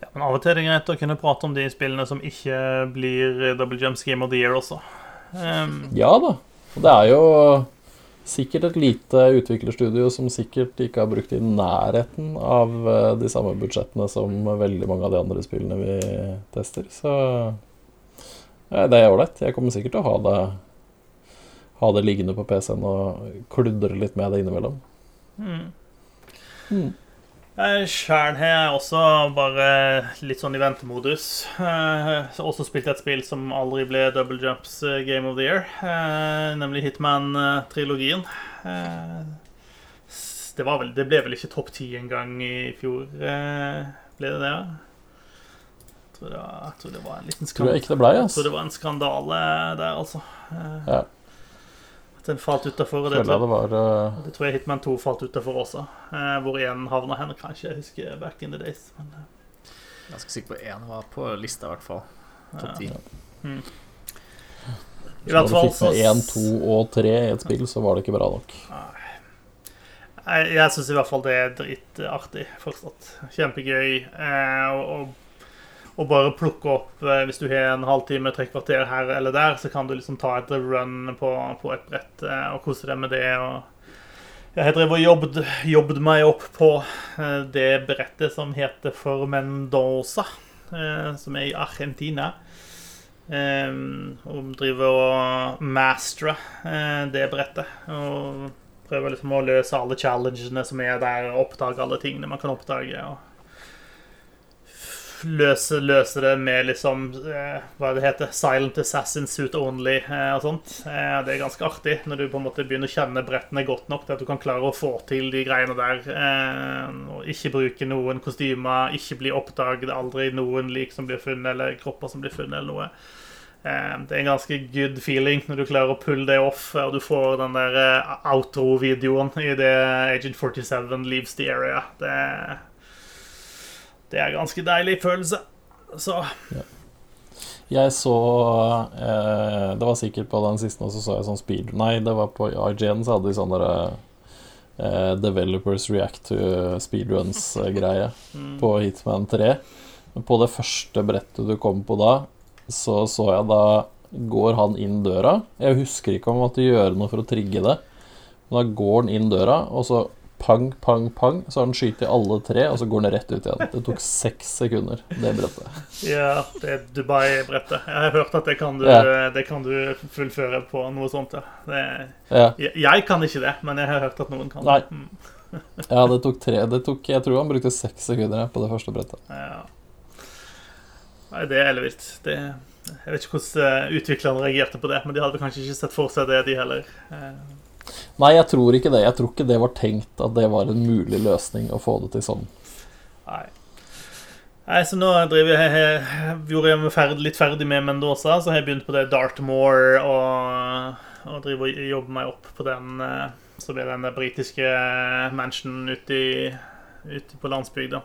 Ja, men av og til er det greit å kunne prate om de spillene som ikke blir Double Jumps Game of the Year også. Um, Ja da. Og det er jo sikkert et lite utviklerstudio som sikkert ikke har brukt i nærheten av eh, de samme budsjettene som veldig mange av de andre spillene vi tester. Så ja, det er ålreit. Jeg kommer sikkert til å ha det, ha det liggende på PC-en og kludre litt med det innimellom. mm. Mm. Sjæl har jeg også bare litt sånn i ventemodus. Eh, så også spilt et spill som aldri ble Double Jumps eh, Game of the Year, eh, nemlig Hitman-trilogien. Eh, det, var vel, det ble vel ikke topp ti engang i fjor, eh, ble det det? Jeg tror det var, jeg tror det var en liten Tror skandale. jeg ikke det ble, Jeg tror det var en skandale der, altså. Eh, Ja. Den falt utafor. Det, det var eh, det tror jeg Hitman 2 falt utafor også. Eh, hvor igjen havna henne, kanskje. Jeg husker back in the days. Men, uh... Ganske sikker på én var på lista, i hvert fall. Topp ti. mm. I Når hvert du fall fikk med én, to og tre i et spill, så var det ikke bra nok. Jeg, jeg syns i hvert fall det er dritartig fortsatt. Kjempegøy. Eh, og, og, og bare plukke opp eh, Hvis du har en halvtime, tre kvarter her eller der, så kan du liksom ta et run på, på et brett eh, og kose deg med det. Og jeg drevet og jobbet, jobbet meg opp på eh, det brettet som heter for Mendoza, som er i Argentina. Og driver og masterer det brettet. Og prøver liksom å løse alle challengene som er der, og oppdage alle tingene man kan oppdage. og Løse, løse det med liksom eh, Hva det heter Silent assassin suit only eh, og sånt. Eh, det er ganske artig når du på en måte begynner å kjenne brettene godt nok til at du kan klare å få til de greiene der. Og ikke bruke noen kostymer, ikke bli oppdaget, aldri noen lik som blir funnet, eller kropper som blir funnet, eller noe. Det er en ganske good feeling når du klarer å pulle det off, og du får den der outro-videoen i det Agent 47 leaves the area. Det, det er ganske deilig følelse. Så Jeg så eh, Det var sikkert på den siste, og så så jeg sånn speed Nei, det var på IGN, så hadde de sånn derre eh, Developers React to Speedruns-greie [laughs] på Hitman 3. På det første brettet du kom på da, så så jeg da Går han inn døra? Jeg husker ikke om han måtte gjøre noe for å trigge det. Men da går han inn døra, og så pang, pang, pang, så har han skutt i alle tre, og så går han rett ut igjen. Det tok seks sekunder, det brettet. ja, det er Dubai-brettet. Jeg har hørt at det kan du, Ja. det kan du fullføre på noe sånt. Ja. Det, Ja. jeg, jeg kan ikke det, men jeg har hørt at noen kan. Nei. Mm. [laughs] Ja, det tok tre. Det tok, jeg tror han brukte seks sekunder på det første brettet. Ja. Nei, det er ellevilt. Det Jeg vet ikke hvordan eh, utviklerne reagerte på det, men de hadde kanskje ikke sett for seg det, de heller. Eh, Nei, jeg tror ikke det. Jeg tror ikke det var tenkt at det var en mulig løsning å få det til sånn. Nei. Nei, så nå driver jeg, jeg gjorde jeg meg ferdig, litt ferdig med Mendoza, så har jeg begynt på det Dartmoor og, og driver og jobber meg opp på den Så som er den britiske mansionen ute, ute på landsbygda.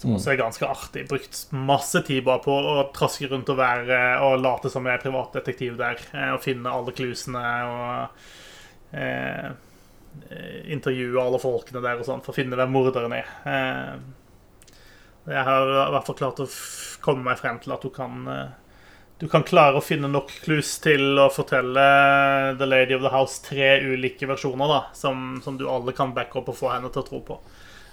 Som Mm. også er ganske artig. Brukt masse tid bare på å traske rundt og være og late som jeg er privatdetektiv der. eh, Og finne alle klusene og eh, eh, intervjue alle folkene der og sånn for å finne hvem morderen er. Eh, jeg har i hvert fall klart å komme meg frem til at du kan eh, Du kan klare å finne nok clues til å fortelle The Lady of the House tre ulike versjoner, da, som, som du alle kan backe opp og få henne til å tro på.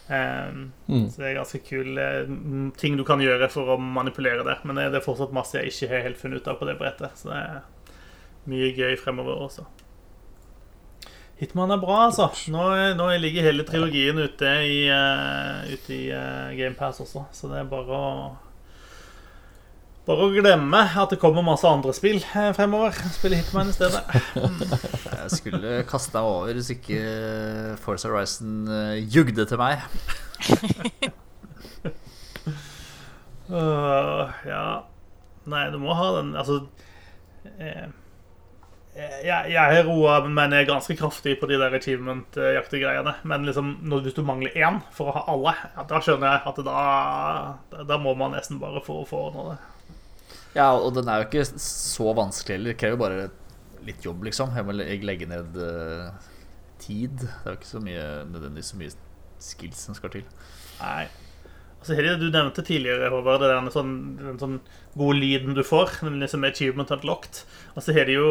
Eh, Mm. så det er ganske kul eh, ting du kan gjøre for å manipulere det. Men det det er fortsatt masse jeg ikke har helt funnet ut av på det brettet. Så det er mye gøy fremover også. Hitman er bra, altså. Nå, er- nå ligger hele trilogien ute i, uh, ute i uh, GamePass også, så det er bare å bare å glemme at det kommer masse andre spill eh, fremover. Spille Hitman i stedet. [laughs] Jeg skulle kaste deg over hvis ikke Force Horizon eh, jugde til meg. [laughs] uh, ja Nei, du må ha den Altså eh, jeg, jeg har roa, men jeg er ganske kraftig på de der achievement-jaktegreiene. Men liksom, når, hvis du mangler én for å ha alle, ja, da skjønner jeg at da, da må man nesten bare få, få ordna det. Ja, og den er jo ikke så vanskelig heller. Krever bare litt jobb, liksom. Jeg må legge ned uh, tid. Det er jo ikke så mye nødvendigvis så mye skills som skal til. Nei. Altså, det du nevnte tidligere, Håvard, det er sånn, den sånn gode lyden du får. Liksom achievement unlocked. Og så har de jo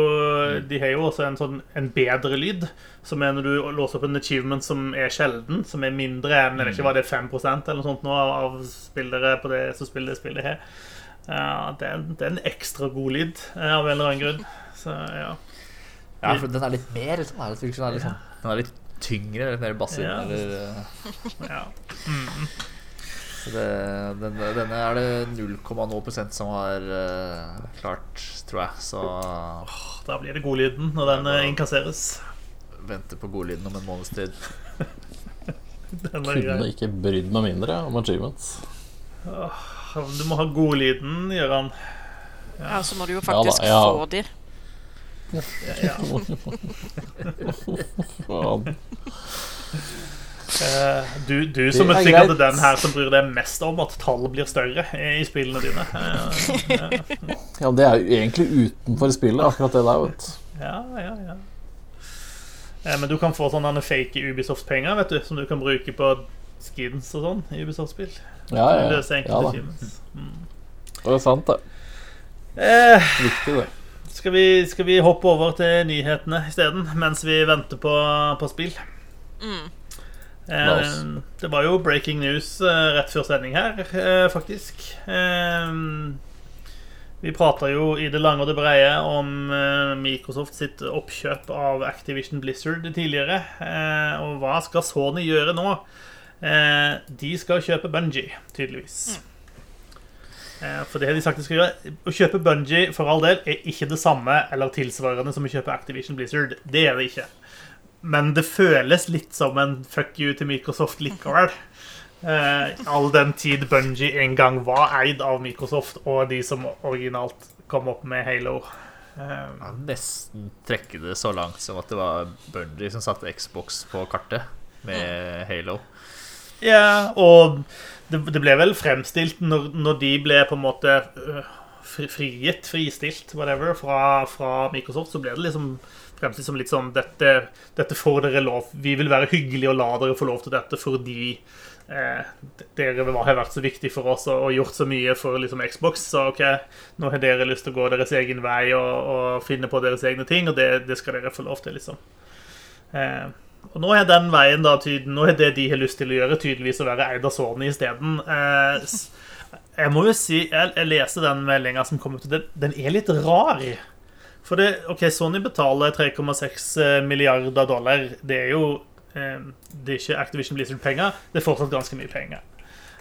De har jo også en sånn en bedre lyd, som er når du låser opp en achievement som er sjelden, som er mindre enn jeg vet ikke var det er 5 eller noe sånt nå av spillere på det som spiller det spillet her. Ja, det, er, det er en ekstra god lyd eh, av en eller annen grunn. Så ja. Ja, for den er litt mer sånn, er det, den, er litt, sånn, den er litt tyngre, litt mer bassin. Ja. Eller, uh... ja. Mm. Det, denne, denne, er det 0,0 som har uh, klart, tror jeg. Så oh, Da blir det godlyden når den inkasseres. Venter på godlyden om en måneds tid. [laughs] Kunne ikke brydd meg mindre om achievements. Oh, du må ha godlyden, Gøran. Ja. ja, så må du jo faktisk ja, da, ja. få de. Ja, ja. [laughs] Uh, du, du, som er sikkert den her som bryr deg mest om at tallet blir større i spillene dine. Uh, [laughs] ja, det er jo egentlig utenfor spillet, akkurat det der, vet Ja, ja, ja. Uh, men du kan få sånne fake Ubisoft-penger vet du som du kan bruke på skins og sånn i Ubisoft-spill. Ja, ja, ja. ja mm. Det er sant, det. Viktig, det. Skal vi, skal vi, hoppe over til nyhetene isteden, mens vi venter på, på spill? Mm. Eh, det var jo breaking news eh, rett før sending her, eh, faktisk. Vi prata jo i det lange og det breie om Microsoft sitt oppkjøp av Activision Blizzard tidligere. Og hva skal Sony gjøre nå? De skal kjøpe Bungie, tydeligvis. For det har de sagt de skal gjøre. Å kjøpe Bungie for all del er ikke det samme eller tilsvarende som å kjøpe Activision Blizzard. Det er det ikke. Men det føles litt som en fuck you til Microsoft likevel. Eh, all den tid Bungie en gang var eid av Microsoft, og de som originalt kom opp med Halo. Uh, ja, nesten trekke det så langt som at det var Bungie som satte Xbox på kartet med Halo. Ja, og det, det ble vel fremstilt når, når, de ble på en måte uh, frigitt, fristilt, whatever, fra, fra Microsoft, så ble det liksom fremstilt som litt sånn dette, dette, får dere lov Vi vil være hyggelige og la dere få lov til dette fordi eh, dere har vært så viktig for oss og, og gjort så mye for liksom, Xbox. Så OK, nå har dere lyst til å gå deres egen vei og, og finne på deres egne ting, og det, det skal dere få lov til, liksom. Eh, og nå er den veien da Nå er det de har lyst til å gjøre, tydeligvis å være eid av Sony isteden. Eh, jeg må jo si Jeg, jeg leser den meldinga som kom ut. Den, den er litt rar. For det, ok, Sony betaler 3,6 eh, milliarder dollar. Det er jo eh, Det er ikke Activision Blizzard-penger. Det er fortsatt ganske mye penger.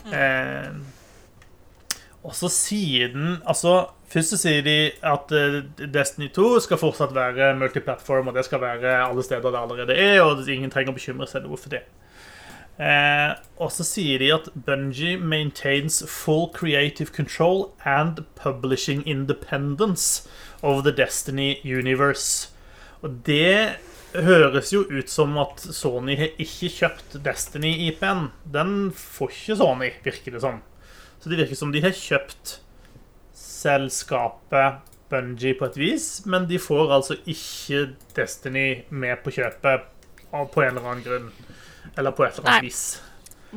Mm. Eh, og så siden Altså, først så sier de at uh, Destiny 2 skal fortsatt være multiplattform, og det skal være alle steder det allerede er, og ingen trenger å bekymre seg noe for det. Eh, og så sier de at Bungie maintains full creative control and publishing independence of the Destiny universe. Og det høres jo ut som at Sony har ikke kjøpt Destiny-IP-en. Den får ikke Sony, virker det som. Så det virker som de har kjøpt selskapet Bungie på et vis, men de får altså ikke Destiny med på kjøpet på en eller annen grunn. Eller på et eller annet Nei. vis.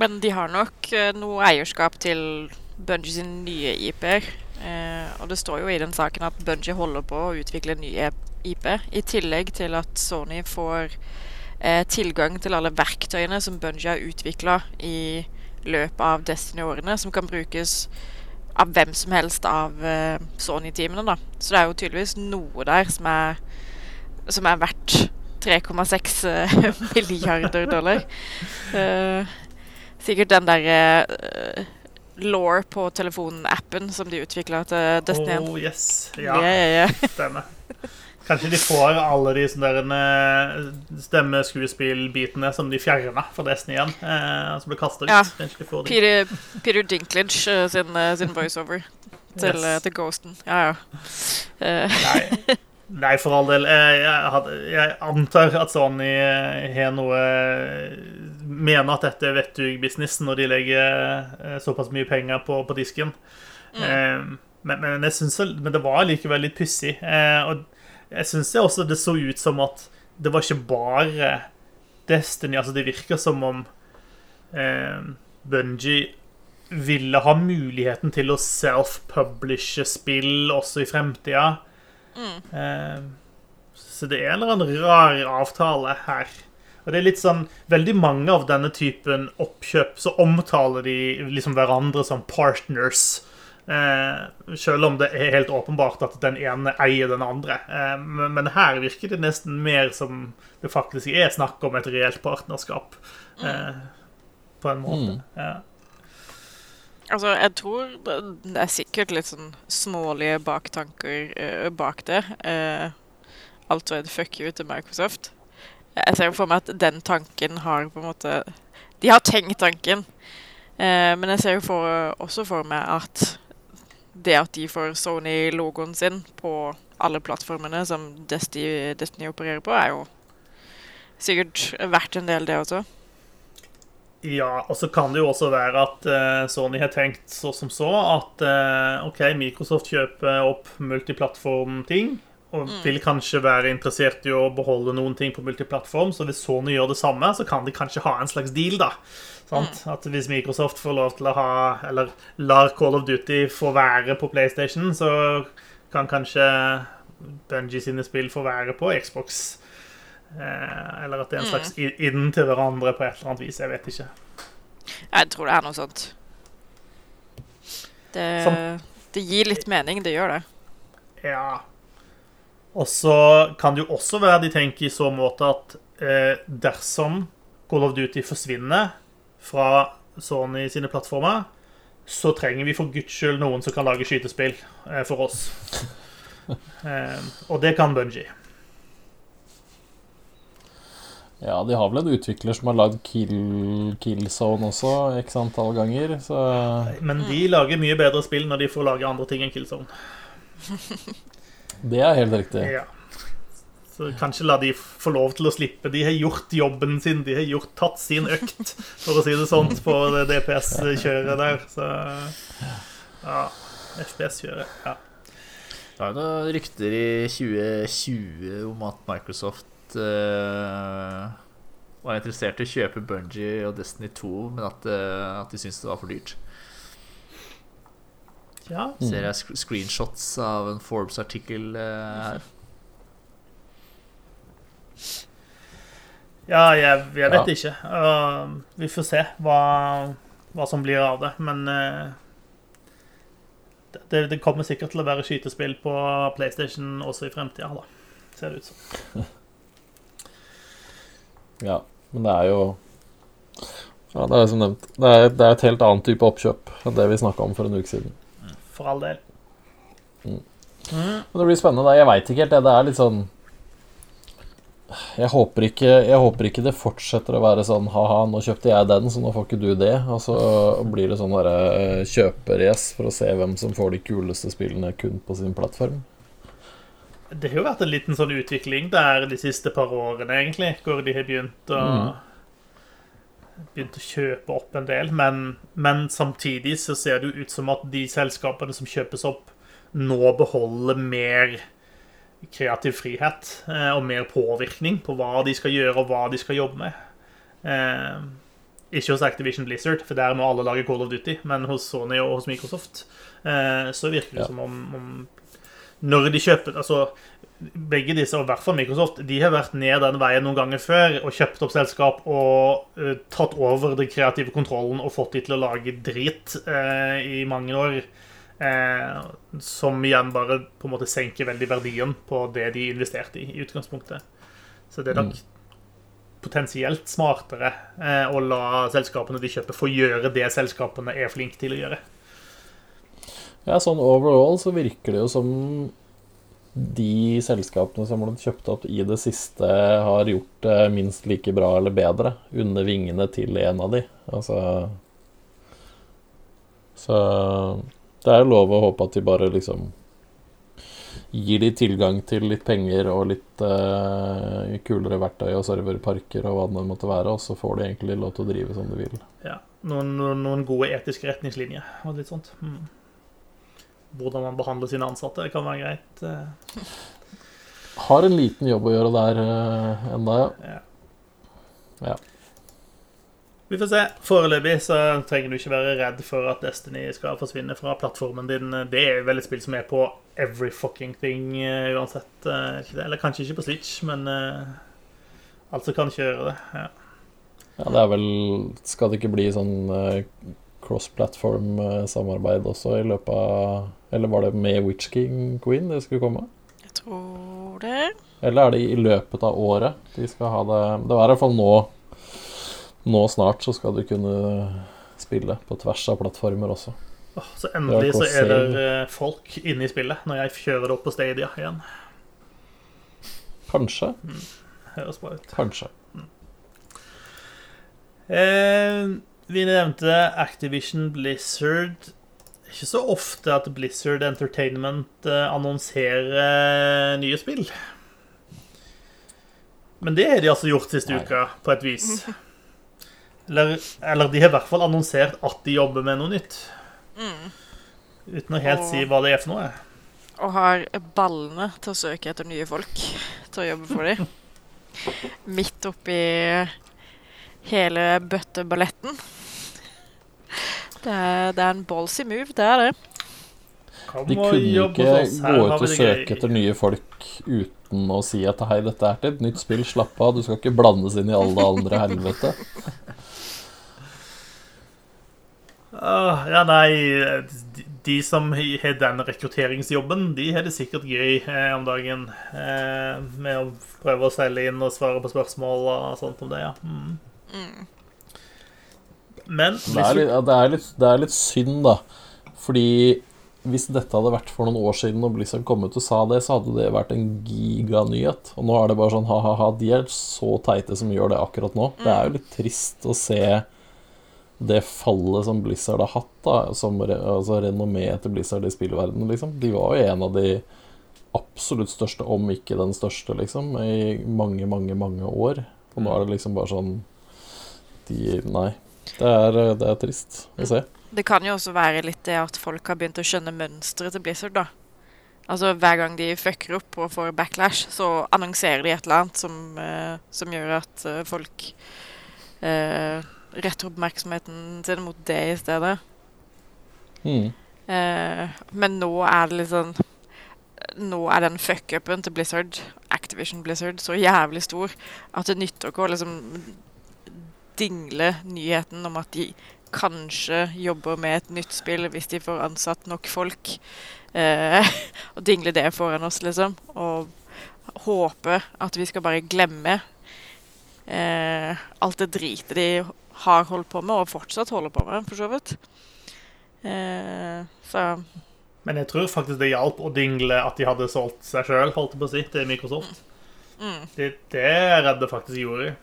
Men de har nok uh, noe eierskap til Bungie sin nye IP-er. Uh, og det står jo i den saken at Bungie holder på å utvikle en ny IP, i tillegg til at Sony får eh, tilgang til alle verktøyene som Bungie har utvikla i løpet av Destiny-årene, som kan brukes av hvem som helst av Sony-teamene. da. Så det er jo tydeligvis noe der som er, som er verdt 3,6 eh, [laughs] milliarder dollar. Uh, sikkert den derre uh, law på telefonen-appen som de utvikla til Destiny 1. Oh, yes. Ja, yeah, yeah. stemmer. Kanskje de får alle de sånne eh, stemmeskuespillbitene som de fjerna fra Destiny igjen. Eh, som ble kasta ut. Ja. Peter, Peter Dinklage eh, sin, eh, sin voiceover til, Yes. til Ghosten. Ja, ja. Eh, Nei. Nei, for all del. Jeg, jeg, antar at Sony har noe Mener at dette er vettug business når de legger såpass mye penger på, på disken. Eh, men, men, jeg synes, men det var likevel litt pussig. Eh, og jeg syns også det så ut som at det var ikke bare Destiny. Altså, det virker som om eh, Bungie ville ha muligheten til å self-publishe spill også i fremtida. Eh, så det er en eller annen rar avtale her. Og det er litt sånn Veldig mange av denne typen oppkjøp så omtaler de liksom hverandre som partners. Eh, selv om det er helt åpenbart at den ene eier den andre. Eh, men, men her virker det nesten mer som det faktisk er snakk om et reelt partnerskap. Eh, på en måte. Ja. Altså, jeg tror det er sikkert litt sånn smålige baktanker eh, bak det. Uh, altså et fuck you til Microsoft. Jeg ser jo for meg at den tanken har på en måte De har tenkt tanken. Eh, men jeg ser jo for, også for meg at det at de får Sony-logoen sin på alle plattformene som Destiny, Destiny opererer på, er jo sikkert verdt en del, det også. Ja, og så kan det jo også være at eh, Sony har tenkt så som så at eh, OK, Microsoft kjøper opp multiplattform-ting, og vil kanskje være interessert i å beholde noen ting på multiplattform, så hvis Sony gjør det samme, så kan de kanskje ha en slags deal, da. Sant? At hvis Microsoft får lov til å ha Eller lar Call of Duty få være på PlayStation, så kan kanskje Bungie sine spill få være på Xbox. Eh, eller at det er en slags i- inn til hverandre på et eller annet vis. Jeg vet ikke. Jeg tror det er noe sånt. Det, det gir litt mening, det gjør det. Ja. Og så kan det jo også være de tenker i så måte at eh, dersom Call of Duty forsvinner fra Sony sine plattformer, så trenger vi for guds skyld noen som kan lage skytespill eh, for oss. [laughs] Eh, og det kan Bungie. Ja, de har vel en utvikler som har lagd Kill, Killzone også x antall ganger, så Men de lager mye bedre spill når de får lage andre ting enn Killzone. [laughs] det er helt riktig. Ja. Så kanskje la de få lov til å slippe. De har gjort jobben sin. De har gjort, tatt sin økt, for å si det sånn, på det DPS-kjøret der. Så ja. FPS-kjøret. Ja. Det er jo noen rykter i 2020 om at Microsoft eh, var interessert i å kjøpe Bungie og Destiny 2, men at, eh, at de syntes det var for dyrt. Ja. Ser jeg screenshots av en Forbes-artikkel eh, her. Ja, jeg, jeg vet Ja. ikke. Uh, vi får se hva, hva som blir av det. Men uh, det, det kommer sikkert til å være skytespill på PlayStation også i fremtida, da. Ser det ut som. [laughs] Ja, men det er jo Ja, det er som nevnt. Det er, det er et helt annet type oppkjøp enn det vi snakka om for en uke siden. For all del. Mm. Mm. Det blir spennende. da. Jeg veit ikke helt. det. Det er litt sånn jeg håper, ikke, jeg håper ikke det fortsetter å være sånn ha-ha, nå kjøpte jeg den, så nå får ikke du det. Og så blir det sånn derre eh, kjøperace for å se hvem som får de kuleste spillene kun på sin plattform. Det har jo vært en liten sånn utvikling der de siste par årene, egentlig, hvor de har begynt å Begynt å kjøpe opp en del, men, men samtidig så ser det jo ut som at de selskapene som kjøpes opp, nå beholder mer kreativ frihet eh, og mer påvirkning på hva de skal gjøre, og hva de skal jobbe med. Eh, ikke hos Activision Blizzard, for der må alle lage Call of Duty, men hos Sony og hos Microsoft eh, så virker det Ja. som om, om Når de kjøper Altså, begge disse, og i hvert fall Microsoft, de har vært ned den veien noen ganger før og kjøpt opp selskap og uh, tatt over den kreative kontrollen og fått de til å lage drit uh, i mange år. Eh, som igjen bare på en måte senker veldig verdien på det de investerte i i utgangspunktet. Så det er nok potensielt smartere å la selskapene de kjøper, få gjøre det selskapene er flinke til å gjøre. Ja, sånn overall så virker det jo som de selskapene som har kjøpt opp i det siste, har gjort det minst like bra eller bedre under vingene til en av de. Altså Så det er lov å håpe at de bare liksom gir de tilgang til litt penger og litt uh, kulere verktøy og serverparker og hva det måtte være, og så får de egentlig lov til å drive som de vil. Ja. Noen, noen gode etiske retningslinjer og litt sånt. Mm. Hvordan man behandler sine ansatte, det kan være greit. eh. Har en liten jobb å gjøre der uh, enda, ja. Ja. Vi får se. Foreløpig så trenger du ikke være redd for at Destiny skal forsvinne fra plattformen din. Det er vel et spill som er på every fucking thing eh, uansett. eh. Eller kanskje ikke på Switch, men uh, altså kan ikke gjøre det. Ja. Ja, det er vel Skal det ikke bli sånn eh, cross-platform-samarbeid også i løpet av Eller var det med Witch King Queen det skulle komme? Jeg tror det. Eller er det i løpet av året de skal ha det Det var i hvert fall nå Nå snart så skal du kunne spille på tvers av plattformer også. Oh, så endelig så er det eh, folk inne i spillet når jeg kjører det opp på Stadia igjen. Kanskje. Høres bra ut. Kanskje. Eh, vi nevnte Activision Blizzard. Ikke så ofte at Blizzard Entertainment eh, annonserer eh, nye spill. Men det har de altså gjort siste Nei. uka, på et vis. [laughs] Eller, eller de har i hvert fall annonsert at de jobber med noe nytt. Uten å helt si hva det er for noe. Og har ballene til å søke etter nye folk til å jobbe for dem. [laughs] Midt oppi hele bøtteballetten. [laughs] Det er, det er en ballsy move, det er det. Kom De kunne ikke gå ut og søke etter nye folk uten å si at hei, dette er til et nytt spill, slapp av, du skal ikke blandes inn i alle andre helvete. uh, [laughs] ja, nei de, de som har den rekrutteringsjobben, de har det sikkert gøy eh, om dagen. Eh, med å prøve å selge inn og svare på spørsmål og sånt om det, ja. Mm. Men Det er, litt, det, er litt, det er litt synd, da. Fordi hvis dette hadde vært for noen år siden og Blizzard kom ut og sa det, så hadde det vært en giganyhet. Og nå er det bare sånn ha-ha-ha, de er så teite som gjør det akkurat nå. Det er jo litt trist å se det fallet som Blizzard har hatt, da, som re, altså renommeet til Blizzard i spillverdenen, liksom. De var jo en av de absolutt største, om ikke den største, liksom, i mange, mange, mange år. Og nå er det liksom bare sånn de Nei. Det er, det er trist å se. Det kan jo også være litt det at folk har begynt å skjønne mønsteret til Blizzard, da. Altså Hver gang de fucker opp og får backlash, så annonserer de et eller annet som, uh, som gjør at uh, folk uh, retter oppmerksomheten sin mot det i stedet. Mm. Eh, men nå er det litt sånn Nå er den fuck-upen til Blizzard, Activision Blizzard, så jævlig stor at det nytter ikke å liksom dingle nyheten om at de kanskje jobber med et nytt spill hvis de får ansatt nok folk. Eh, [laughs] og dingle det foran oss, liksom. Og håpe at vi skal bare glemme eh, alt det dritet de har holdt på med, og fortsatt holder på med, for så vidt. Eh, så Men jeg tror faktisk det hjalp å dingle at de hadde solgt seg sjøl, holdt jeg på å si, til Microsoft. mm, Det, det er det faktisk gjorde.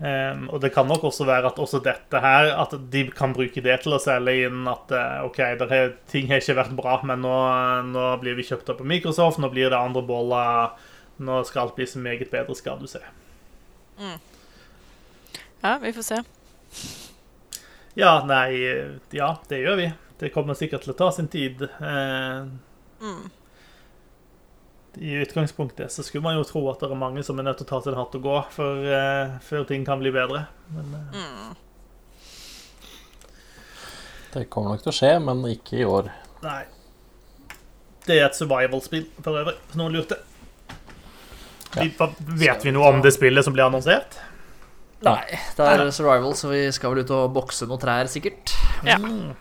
Ehm, og det kan nok også være at også dette her At de kan bruke det til å selge inn at eh, OK, der er, ting har ikke vært bra, men nå, nå blir vi kjøpt opp av Microsoft, nå blir det andre boller Nå skal alt bli så meget bedre, skal du se. ja, vi får se. Ja, nei Ja, det gjør vi. Det kommer sikkert til å ta sin tid. Uh, Mm. I utgangspunktet så skulle man jo tro at det er mange som er nødt til å ta sin hatt og gå før, uh, før ting kan bli bedre. Men uh... Mm. Det kommer nok til å skje, men ikke i år. nei. Det er et survival-spill for øvrig, hvis noen lurte. Vi, hva- vet vi noe om det spillet som ble annonsert? Nei, det er survival, så vi skal vel ut og bokse noen trær, sikkert. Ja. Mm.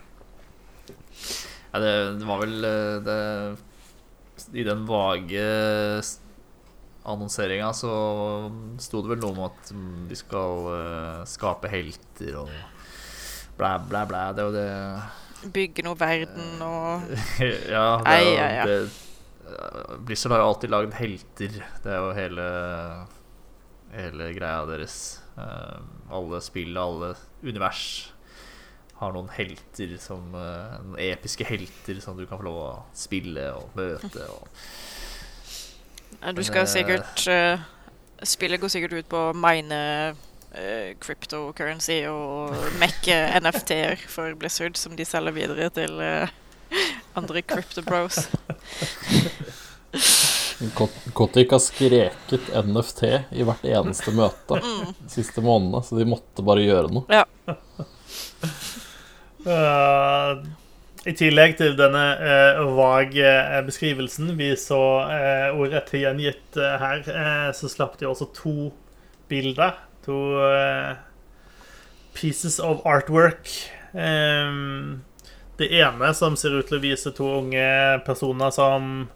Ja, det, det var vel eh, det I den vage annonseringa så sto det vel noe om at mm, de skal eh, skape helter og blæ, blæ, blæ. Det er jo det Bygge noe verden og [laughs] Ja, det, er jo ai, ai. det Blizzard har jo alltid lagd helter. Det er jo hele Hele greia deres. Eh, alle spill, alle univers har noen helter som eh, Noen episke helter som du kan få lov å spille og møte. Og Du skal eh, sikkert uh, Spillet går sikkert ut på å mine uh, cryptocurrency og mekke [laughs] NFT-er for Blizzard, som de selger videre til uh, andre crypto bros. [laughs] Kotik har skreket NFT i hvert eneste møte Mm. de siste månedene, så de måtte bare gjøre noe. [laughs] Eh, I tillegg til denne uh, vage eh, beskrivelsen vi så uh, ordrett gjengitt uh, her, eh, så slapp de også to bilder. To eh, pieces of artwork. Um, det ene som ser ut til å vise to unge personer som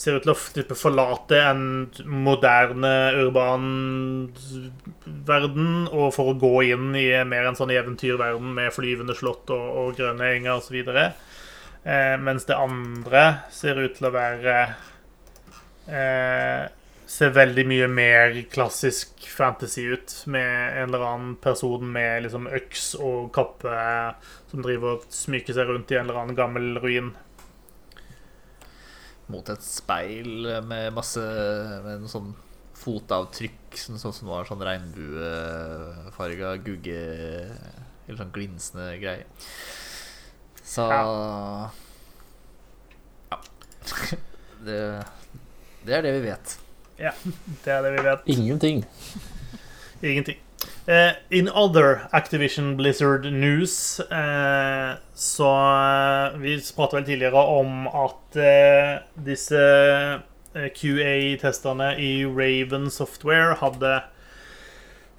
ser ut til å type forlate en moderne urban verden, og for å gå inn i mer en sånn eventyrverden med flyvende slott og, og grønne enger osv. Eh, mens det andre ser ut til å være eh, Ser veldig mye mer klassisk fantasy ut, med en eller annen person med liksom øks og kappe som driver og smyker seg rundt i en eller annen gammel ruin. Mot et speil med masse Med en sånn fotavtrykk, sånn sånn som var sånn regnbuefarga gugge Eller sånn glinsende greie. Så Ja. [laughs] Det, det er det vi vet. Ja, Det er det vi vet. Ingenting. Ingenting. Eh, in other Activision Blizzard news eh, Så eh, Vi pratet vel tidligere om at eh, disse QA-testerne i Raven Software hadde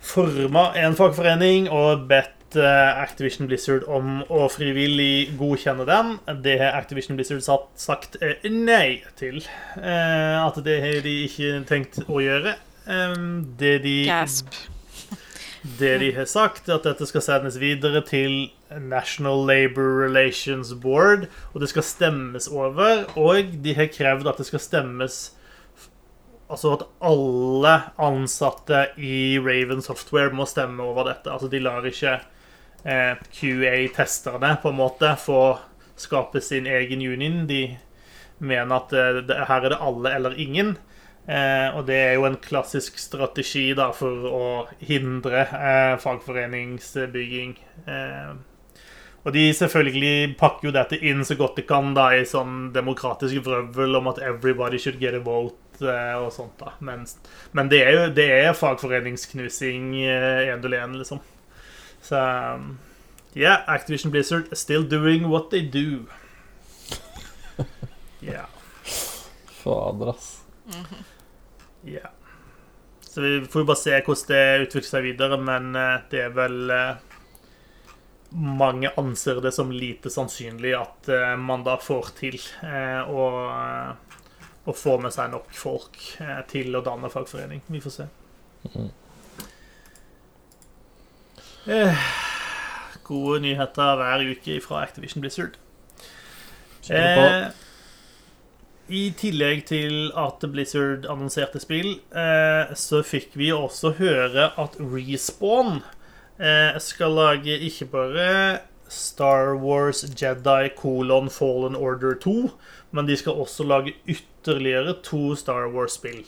forma en fagforening og bedt Activision Blizzard om å frivillig godkjenne den. Det har Activision Blizzard sagt nei til. At det har de ikke tenkt å gjøre. Eh, det de Gasp. Det de har sagt, er at dette skal sendes videre til National Labour Relations Board, og det skal stemmes over. Og de har krevd at det skal stemmes Altså at alle ansatte i Raven Software må stemme over dette. Altså de lar ikke eh, QA-testerne på en måte få skape sin egen union. De mener at eh, her er det alle eller ingen. Eh, og det er jo en klassisk strategi da, for å hindre eh, fagforeningsbygging. Eh, og de selvfølgelig pakker jo dette inn så godt de kan da, i sånn demokratisk vrøvl om at 'everybody should get a vote' eh, og sånt. da. Men, men det er jo det er fagforeningsknusing én til én, liksom. Så um, Yeah, Activision Blizzard is still doing what they do. [laughs] Yeah. Fader, ass. Ja. Så vi får jo bare se hvordan det utvikler seg videre, men eh, det er vel eh, Mange anser det som lite sannsynlig at eh, man da får til å, å få med seg nok folk til å danne fagforening. Vi får se. Eh, gode nyheter hver uke fra Activision Blizzard. Kjør på. I tillegg til at Blizzard annonserte spill, eh, så fikk vi også høre at Respawn eh, skal lage ikke bare Star Wars Jedi colon Fallen Order 2, men de skal også lage ytterligere to Star Wars-spill.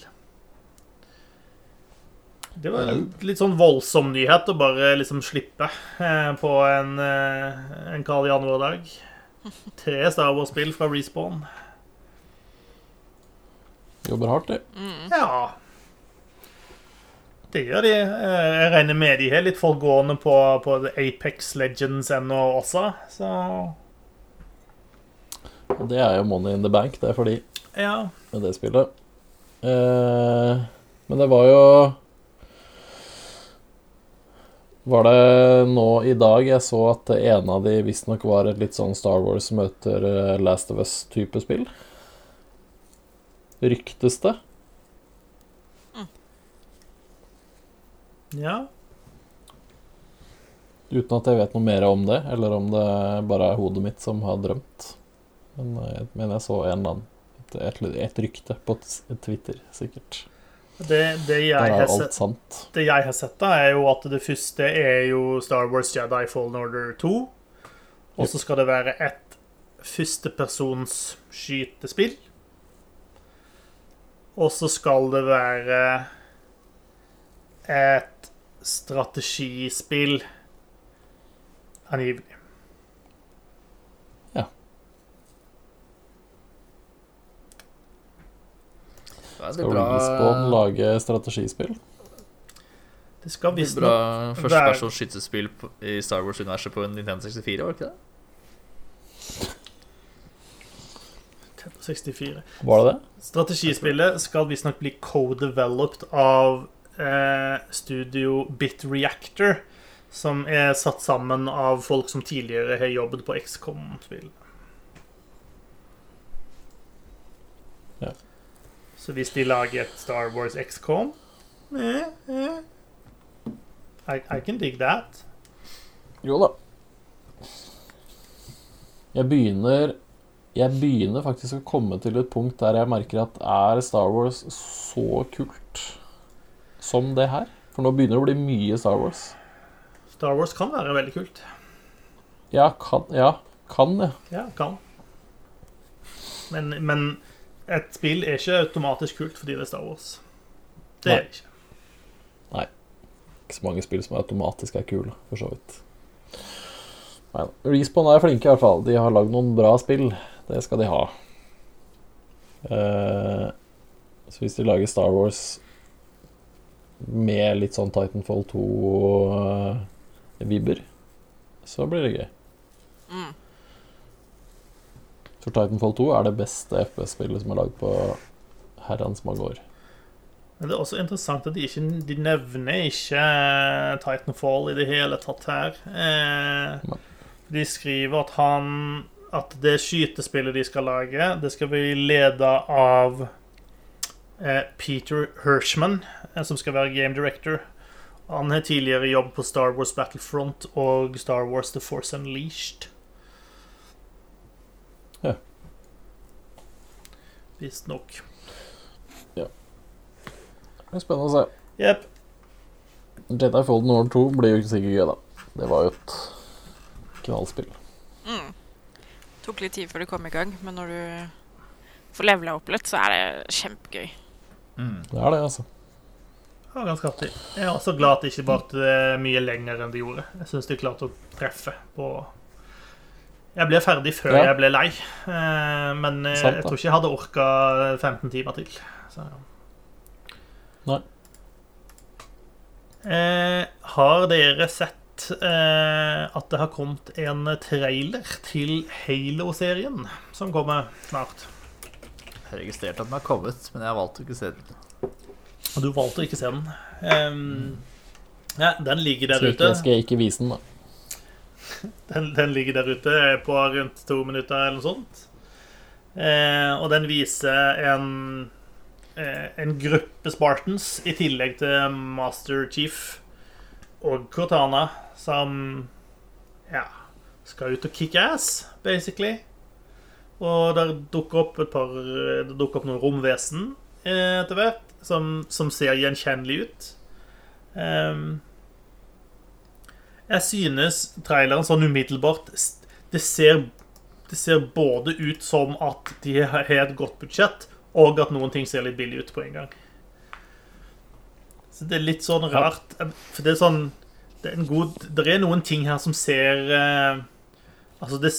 Det var en litt sånn voldsom nyhet å bare liksom slippe eh, på en, en kald januardag. Tre Star Wars-spill fra Respawn. Jobber hardt, de. Ja. Det gjør de. Eh, Jeg regner med de har litt folk gående på, på Apex Legends ennå også, så Og det er jo money in the bank, det er for de ja. med det spillet. Eh, men det var jo Var det nå i dag jeg så at en av de visstnok var et litt sånn Star Wars møter eh, Last of Us-type spill? Ryktes det? ja. Uten at jeg vet noe mer om det, eller om det bare er hodet mitt som har drømt. Men eh, jeg men jeg så en eller annen et, et, rykte på Twitter, sikkert. Det, det, jeg har sett, det jeg har sett, da, er jo at det første er jo Star Wars Jedi Fallen Order 2. Og så skal det være et førstepersons skytespill. Og så skal det være et strategispill angivelig. Det er Skal bra, Respawn lage strategispill? Det skal visstnok bra førstepersons skytespill i Star Wars-universet på en Nintendo 64, var det ikke det? 64. Var det det? Strategispillet skal visstnok bli co-developed av eh, studio Bit Reactor, som er satt sammen av folk som tidligere har jobbet på XCOM-spill. Ja. Så hvis de lager et Star Wars XCOM eh, eh, I, I can dig that. Jo da. Jeg begynner Jeg begynner faktisk å komme til et punkt der jeg merker at er Star Wars så kult som det her? For nå begynner det å bli mye Star Wars. Star Wars kan være veldig kult. Ja, kan Ja, kan det. Ja, kan. Men, men et spill er ikke automatisk kult fordi det er Star Wars. Det Nei. er det ikke. Nei. Ikke så mange spill som automatisk er kule, for så vidt. Nei, Respawn er flinke, i hvert fall. De har lagd noen bra spill. Det skal de ha. Uh, så hvis de lager Star Wars med litt sånn Titanfall 2-vibber, så blir det gøy. Mm. For Titanfall 2 er det beste FPS-spillet som er lagd på herrens mange år. Men det er også interessant at de ikke de nevner ikke eh, Titanfall i det hele tatt her. Eh, de skriver at han At det skytespillet de skal lage, det skal bli leda av eh, Peter Hirschman, eh, som skal være game director. Han har tidligere jobbet på Star Wars Battlefront og Star Wars The Force Unleashed. Ja. Visstnok. Det er spennende å se. Jepp. Jedi Folden Order 2 blir jo ikke sikkert gøy, da. Det var jo et knallspill. Mm. Tok litt tid før du kom i gang, men når du får levela opp litt, så er det kjempegøy. Mm. Det er det, altså. Var ganske artig. Jeg er også glad at det ikke varte mye lenger enn det gjorde. Jeg syns de klarte å treffe på Jeg ble ferdig før Ja. jeg ble lei, eh, men eh, Sant, jeg tror ikke jeg hadde orka 15 timer til. Så. Nei. Eh, har dere sett eh, at det har kommet en trailer til Halo-serien som kommer snart? Jeg har registrert at den har kommet, men jeg har valgt å ikke se den. Du valgte å ikke se den. Um, ja, den ligger der Så ute. ikke skal jeg ikke vise den, da. [laughs] Den, den ligger der ute på rundt to minutter eller noe sånt. Eh, og den viser en, eh, en gruppe Spartans i tillegg til Master Chief og Cortana som ja, skal ut og kick ass, basically. Og der dukker opp et par Det dukker opp noen romvesen eh, etter hvert som, som ser gjenkjennelig ut. Um, jeg synes traileren sånn umiddelbart Det ser, det ser både ut som at de har et godt budsjett, og at noen ting ser litt billig ut på en gang. Så det er litt sånn rart. For det er sånn Det er, en god, det er noen ting her som ser eh, Altså det,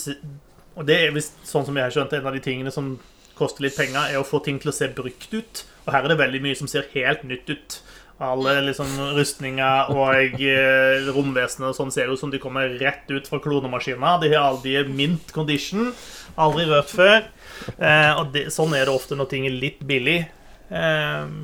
Og det er visst sånn som jeg har skjønt, en av de tingene som koster litt penger, er å få ting til å se brukt ut. Og her er det veldig mye som ser helt nytt ut. Alle liksom rustninger og eh, romvesener og sånn ser ut som de kommer rett ut fra klonemaskiner. De har aldri mint condition. Aldri rørt før. Eh, og det, sånn er det ofte når ting er litt billig. Eh,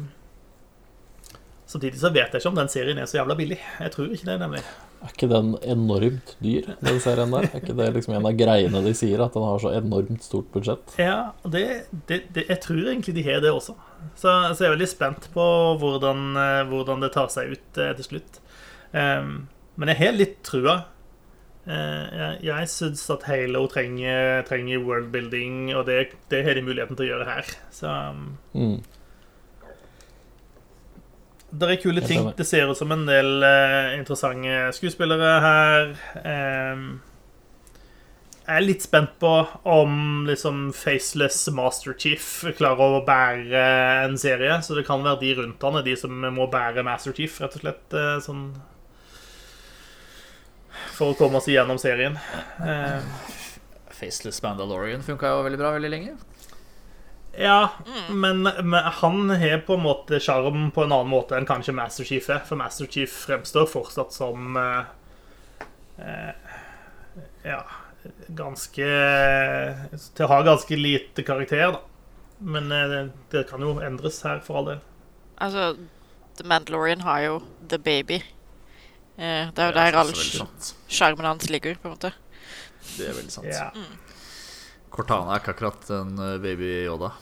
samtidig så vet jeg ikke om den serien er så jævla billig. Jeg tror ikke det, nemlig. Er ikke den enormt dyr, den serien der? Er ikke det liksom en av greiene de sier, at den har så enormt stort budsjett? Ja, det, det, det, jeg tror egentlig de har det også. Så, så jeg er veldig spent på hvordan, eh, hvordan det tar seg ut eh, til slutt. Um, men jeg har litt trua Eh, jeg jeg syns at Halo trenger, trenger worldbuilding, og det, det har de muligheten til å gjøre her. Så um, Mm. Det er kule ting. Det ser ut som en del uh, interessante skuespillere her. Um, jeg er litt spent på om liksom Faceless Master Chief klarer å bære en serie. Så det kan være de rundt han er de som må bære Master Chief, rett og slett. Uh, Sånn For å komme oss igjennom serien. Uh, Faceless Mandalorian funka jo veldig bra veldig lenge. Ja, men, men han har på en måte sjarm på en annen måte enn kanskje Master Chief er. For Master Chief fremstår fortsatt som eh, eh, Ja, ganske Til å ha ganske lite karakter, da. Men eh, det, det kan jo endres her, for all del. Altså, The Mandalorian har jo The Baby. Eh, det er jo der all sjarmen hans ligger, på en måte. Det er veldig sant. Ja. Cortana er ikke akkurat en uh, baby Yoda.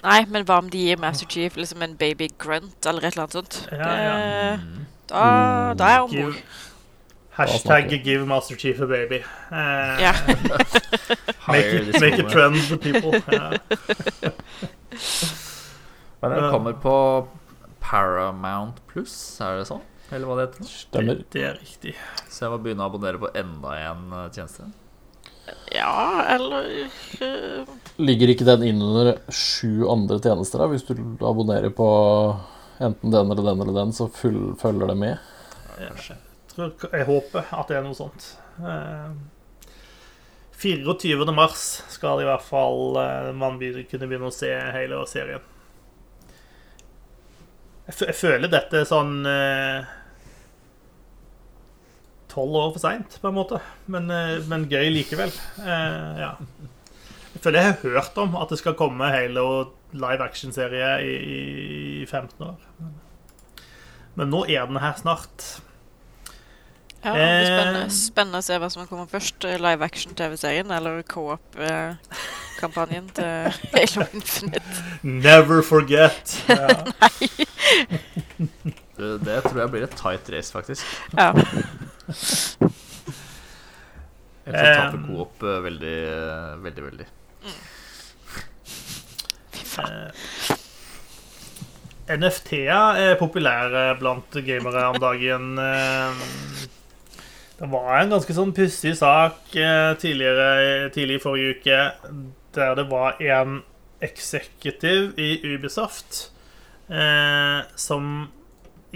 Nei, men hva om de gir Master Chief liksom en baby grunt eller et eller annet sånt? Ja, ja. Mm. Det, da, da er jeg om bord. hashtag 'give Master Chief a baby'. Uh, yeah. [laughs] make, it, make a trend for people. Yeah. [laughs] Men den kommer på Paramount Plus, er det sånn? Eller hva det heter? Stemmer. Det er riktig. Så jeg må begynne å abonnere på enda en tjeneste. Ja, eller eh, Ligger ikke den inn under sju andre tjenester, da? Hvis du abonnerer på enten den eller den eller den, så full, følger det med? Jeg, tror, jeg håper at det er noe sånt. Eh, 24. mars skal i hvert fall eh, man kunne begynne å se hele serien. Jeg, jeg føler dette er sånn tolv år for seint, på en måte. Men, eh, men gøy likevel. Eh, ja. Jeg føler jeg har hørt om at det skal komme hele live action-serie i, i 15 år. Men nå er den her snart. Ja, det blir spennende, Eh. spennende å se hva som kommer først. eh, Live action-TV-serien eller co-op-kampanjen til [laughs] Halo Infinite. Never forget! [laughs] Ja. Det, det tror jeg blir et tight race, faktisk. Ja. Tror taper Coop uh, veldig, veldig, veldig. Fy faen. Eh, NFT-er er populære blant gamere om dagen. Eh, Det var en ganske sånn pussig sak eh, tidligere, tidlig i forrige uke der det var en executive i Ubisoft eh, som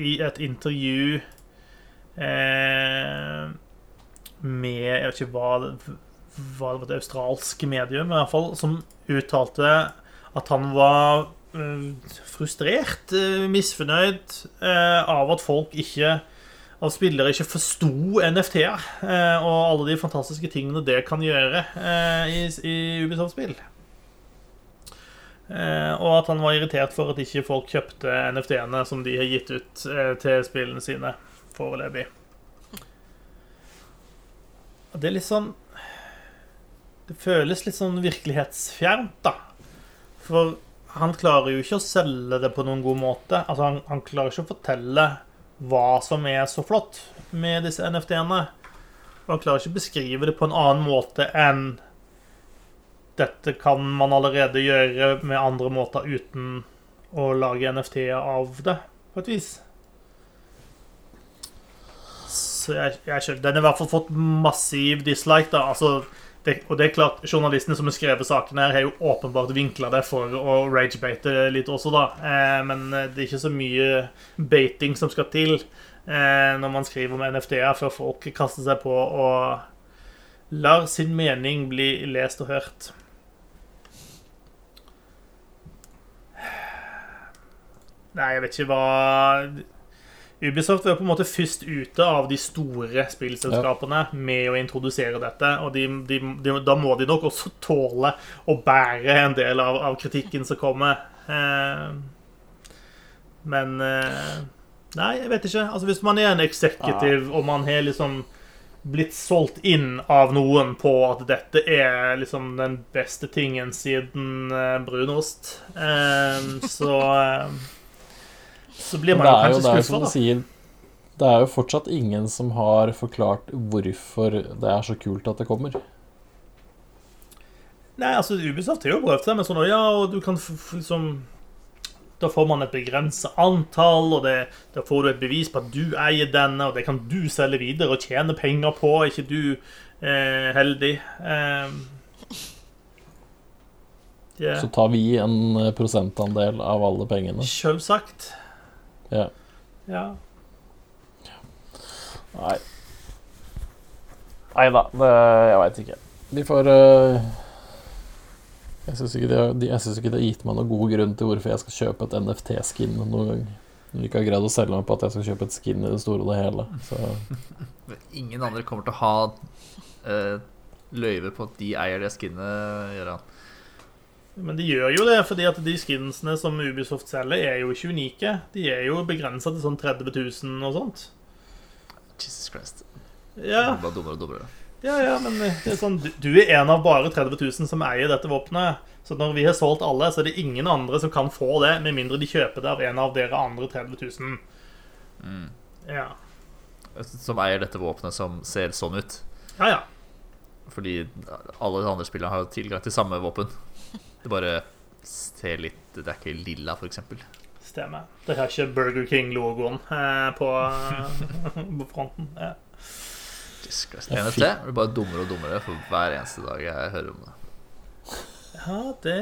i et intervju eh, med Jeg vet ikke hva det det var et australsk medium, i hvert fall, som uttalte at han var eh, frustrert, eh, misfornøyd eh, av at folk ikke av spillere ikke forsto NFT-er eh, og alle de fantastiske tingene det kan gjøre eh, i, i Ubisoft-spill. Eh, og at han var irritert for at ikke folk kjøpte NFT-ene som de har gitt ut eh, til spillene sine foreløpig. Og det er litt sånn Det føles litt sånn virkelighetsfjernt, da. For han klarer jo ikke å selge det på noen god måte. Altså, han, han klarer ikke å fortelle hva som er så flott med disse NFT-ene. Og han klarer ikke å beskrive det på en annen måte enn dette kan man allerede gjøre med andre måter uten å lage NFT-er av det, på et vis. Så jeg, jeg Den har i hvert fall fått massiv dislike, da. Altså, det, og det er klart, journalistene som har skrevet saken her, har jo åpenbart vinkla det for å ragebate litt også, da. Eh, men det er ikke så mye baiting som skal til eh, når man skriver om NFT-er, før folk kaster seg på og lar sin mening bli lest og hørt. Nei, jeg vet ikke hva Ubisoft var på en måte først ute av de store spillselskapene med å introdusere dette. Og de, de, de, da må de nok også tåle å bære en del av, av kritikken som kommer. Eh, men eh, Nei, jeg vet ikke. Altså Hvis man er en executive, og man har liksom blitt solgt inn av noen på at dette er liksom den beste tingen siden eh, brunost, eh, så eh, så blir man jo kanskje det skuffa, da. sier Det er jo fortsatt ingen som har forklart hvorfor det er så kult at det kommer. Nei, altså Ubisoft har jo prøvd det, men sånn Ja, og du kan liksom Da får man et begrenset antall, og det, da får du et bevis på at du eier denne, og det kan du selge videre og tjene penger på. Er ikke du eh, heldig? Eh, yeah. Så tar vi en prosentandel av alle pengene. Selvsagt. Ja. Ja. Nei. Nei da, det Jeg veit ikke. De får uh, Jeg syns ikke, de de- ikke det har gitt meg noen god grunn til hvorfor jeg skal kjøpe et NFT-skin noen gang. Når de ikke har greid å selge meg på at jeg skal kjøpe et skin i det store og det hele. Så [laughs] Ingen andre kommer til å ha uh, løyve på at de eier det skinnet, Gøran. Men de gjør jo det, fordi at de skinsene som Ubisoft selger, er jo ikke unike. De er jo begrensa til sånn 30 000 og sånt. Jesus Christ. Ja, Bare dummere og dummere. ja, ja men det er sånn, du- er en av bare 30 000 som eier dette våpenet. Så når vi har solgt alle, så er det ingen andre som kan få det, med mindre de kjøper det av en av dere andre 30 000. Mm. Ja, Som eier dette våpenet som ser sånn ut. ja. ja. Fordi alle de andre spillene har tilgang til samme våpen. Det bare ser litt Det er ikke lilla, eksempel. Stemmer. Det har ikke Burger King-logoen eh, på, [laughs] på fronten. Ja. NFT blir bare dummere og dummere for hver eneste dag jeg hører om det. Ja, det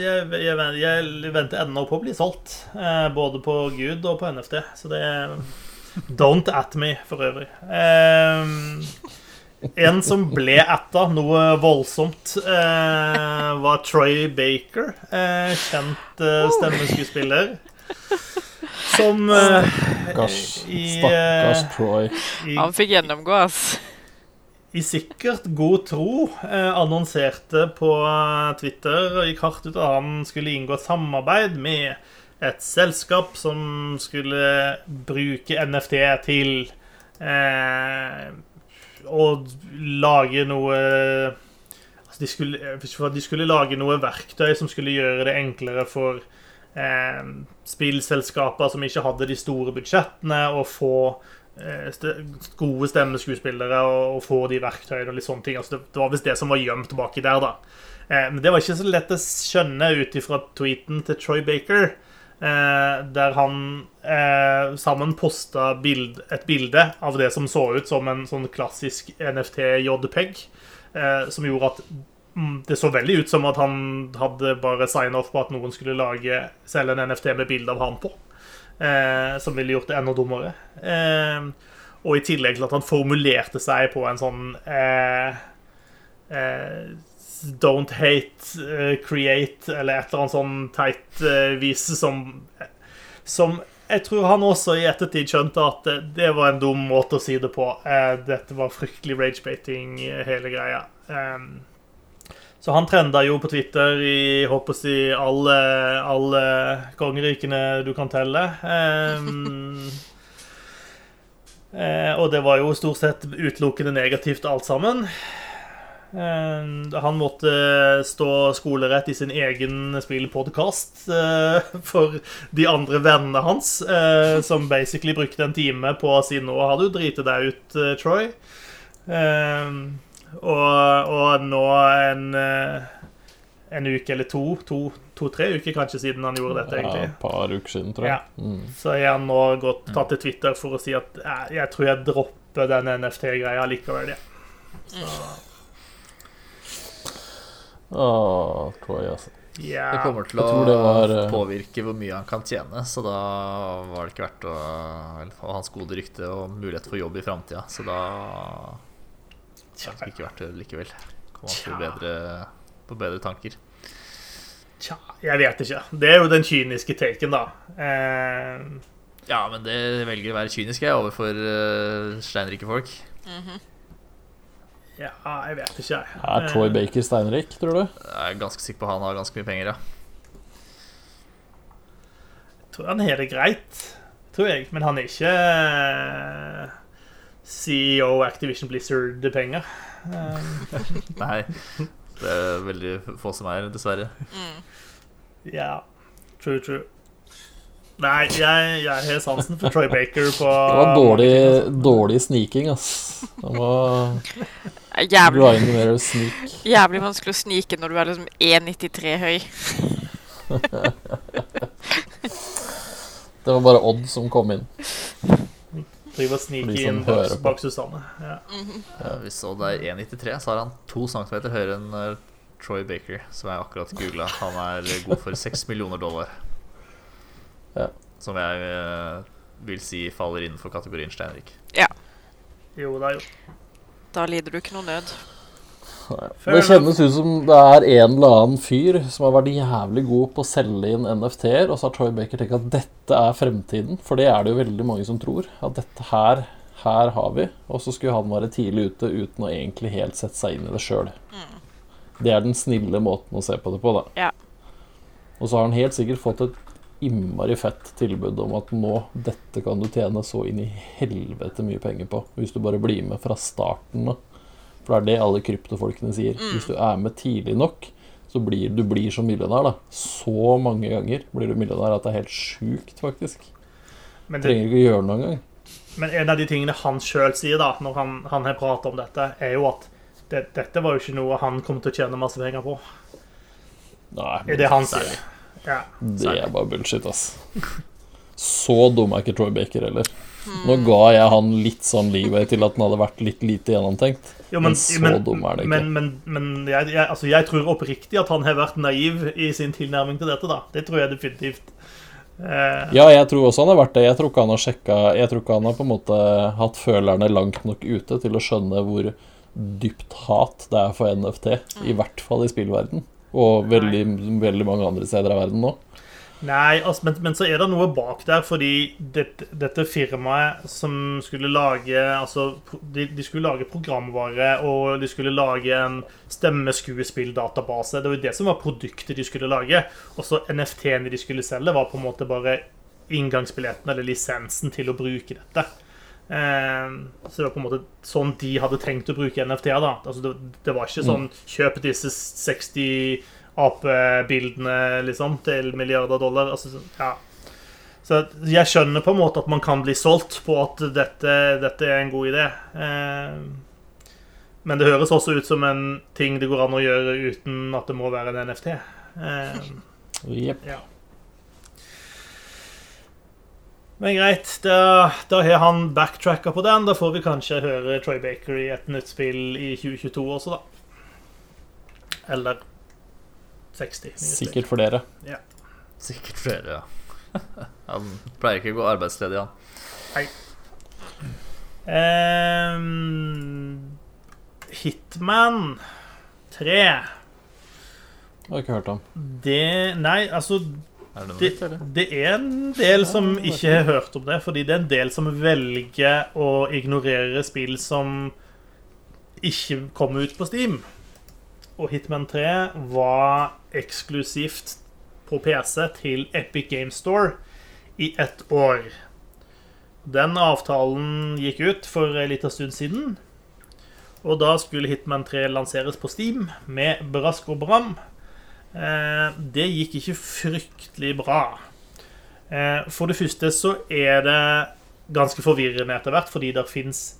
jeg, jeg, jeg venter ennå på å bli solgt. Eh, både på Gud og på NFT. Så det Don't at me, for øvrig. Eh, en som ble atta noe voldsomt, eh, var Troy Baker. Eh, kjent eh, stemmeskuespiller. Som eh, stakkars, i, stakkars eh, Troy. i, Han fikk gjennomgå, ass. i sikkert god tro eh, annonserte på eh, Twitter og gikk hardt ut at han skulle inngå et samarbeid med et selskap som skulle bruke NFT til eh, å lage noe altså de, skulle, de skulle lage noe verktøy som skulle gjøre det enklere for eh, spillselskaper som ikke hadde de store budsjettene, å få eh, gode stemmeskuespillere og, og få de verktøyene og litt sånne ting. Altså det, det var visst det som var gjemt baki der, da. Eh, men det var ikke så lett å skjønne ut ifra tweeten til Troy Baker, eh, der han eh, sammen posta bild, et bilde av det som så ut som en sånn klassisk NFT-JPEG, eh, som gjorde at mm, det så veldig ut som at han hadde bare signa off på at noen skulle lage, selge en NFT med bilde av han på. Eh, som ville gjort det enda dummere. Eh, og i tillegg til at han formulerte seg på en sånn eh, Don't hate, uh, create, eller et eller annet sånn teit uh, vise som Som jeg tror han også i ettertid skjønte at det, det var en dum måte å si det på. Uh, dette var fryktelig ragebaiting, eh, hele greia. Um, så han trenda jo på Twitter i håper si, alle, alle kongerikene du kan telle. Um, [laughs] eh, og det var jo stort sett utelukkende negativt alt sammen. Ehm, han måtte stå skolerett i sin egen spillpodkast eh, for de andre vennene hans, eh, som basically brukte en time på å si 'nå har du driti deg ut, eh, Troy'. Ehm, og, og nå en, eh, en uke eller to, to, to-tre uker kanskje siden han gjorde dette, Ja, et par uker siden, tror jeg. Ja. Mm. Så jeg har nå gått, tatt til Twitter for å si at jeg, jeg tror jeg dropper den NFT-greia likevel. Ja. Åh, Troy, altså. Ja. Det kommer til å var, eh, påvirke hvor mye han kan tjene, så da var det ikke verdt å Og hans gode rykte og mulighet for jobb i framtida, så da Tja, var det ikke verdt det likevel. Kom han på bedre, på bedre tanker. tja, jeg vet ikke. Det er jo den kyniske taken, da. Eh, Ja, men det velger å være kynisk jeg overfor uh, steinrike folk. Ja, jeg vet ikke, jeg. Er Troy Eh, Baker steinrik, tror du? Jeg er ganske sikker på at han har ganske mye penger, ja. Jeg tror han har det greit, tror jeg. Men han er ikke eh, CEO Activision Blizzard-penger. [laughs] Nei, det er veldig få som er, dessverre. ja, true, true. Nei, jeg, jeg har sansen for Troy Baker på Det var dårlig, dårlig sniking, ass. Det var Jævlig, jævlig vanskelig å snike når du er liksom 1,93 høy. [laughs] Det var bare Odd som kom inn. Driver og sniker inn bak, bak Susanne. Ja. Ja, hvis Odd er 1,93, så har han to centimeter høyere enn eh, Troy Baker, som jeg akkurat googla. Han er god for 6 millioner dollar. Ja. Som jeg eh, vil si faller innenfor kategorien steinrik. Jo, det er jo Da lider du ikke noe nød. Det kjennes ut som det er en eller annen fyr som har vært jævlig god på å selge inn NFT-er, og så har Troy Baker tenkt at dette er fremtiden. For det er det jo veldig mange som tror. At dette her, her har vi. Og så skulle han være tidlig ute uten å egentlig helt sette seg inn i det sjøl. Det er den snille måten å se på det på, da. Ja. Og så har han helt sikkert fått et innmari fett tilbud om at nå, dette kan du tjene så inn i helvete mye penger på. Hvis du bare blir med fra starten av. For det er det alle kryptofolkene sier. Hvis du er med tidlig nok, så blir du blir som millionær, da. Så mange ganger blir du millionær at det er helt sjukt, faktisk. men, det, Trenger ikke å gjøre noe engang. men en av de tingene han sjøl sier, da, når han, han har pratet om dette, er jo at det, dette var jo ikke noe han kom til å tjene masse penger på. Nei, Er det han sier? Ja. det er bare bullshit, ass. Så dum er ikke Troy Baker heller. Nå ga jeg han litt sånn leeway til at den hadde vært litt lite gjennomtenkt. Jo, Men så dum er det ikke. Men, men, men jeg, jeg, altså, jeg tror oppriktig at han har vært naiv i sin tilnærming til dette. da. Det tror jeg definitivt. Eh, Ja, jeg tror også han har vært det. Jeg tror ikke han har sjekka Jeg tror ikke han har på en måte hatt følerne langt nok ute til å skjønne hvor dypt hat det er for NFT. I hvert fall i spillverden. Og veldig, veldig mange andre steder av verden nå. Nei, altså, men, men så er det noe bak der, fordi dette, dette firmaet som skulle lage Altså, de, de skulle lage programvare, og de skulle lage en stemmeskuespilldatabase. Det var jo det som var produktet de skulle lage. Og så NFT-ene de skulle selge, var på en måte bare inngangsbilletten eller lisensen til å bruke dette. Eh, så det var på en måte sånn de hadde tenkt å bruke NFT-er. da Altså det, det var ikke sånn Kjøp disse 60 apebildene liksom, til milliarder dollar. Altså, så- ja. Så jeg skjønner på en måte at man kan bli solgt på at dette, dette er en god idé. Eh, men det høres også ut som en ting det går an å gjøre uten at det må være en NFT. Eh, Jepp. ja. Men greit, da, da har han backtracka på den. Da får vi kanskje høre Troy Baker i et nytt spill i 2022 også, da. Eller 60. Sikkert for dere. Sikkert flere, ja. [laughs] Han pleier ikke å gå arbeidsledig, han. Ehm, Hitman 3 Har ikke hørt om. Det Nei, altså Er det noe det, det er en del som ikke har hørt om det, fordi det er en del som velger å ignorere spill som ikke kommer ut på Steam. Og Hitman 3 var eksklusivt på PC til Epic Game Store i ett år. Den avtalen gikk ut for en liten stund siden. Og da skulle Hitman 3 lanseres på Steam med brask og bram. Eh, det gikk ikke fryktelig bra. Eh, for det første så er det ganske forvirrende etter hvert, fordi det fins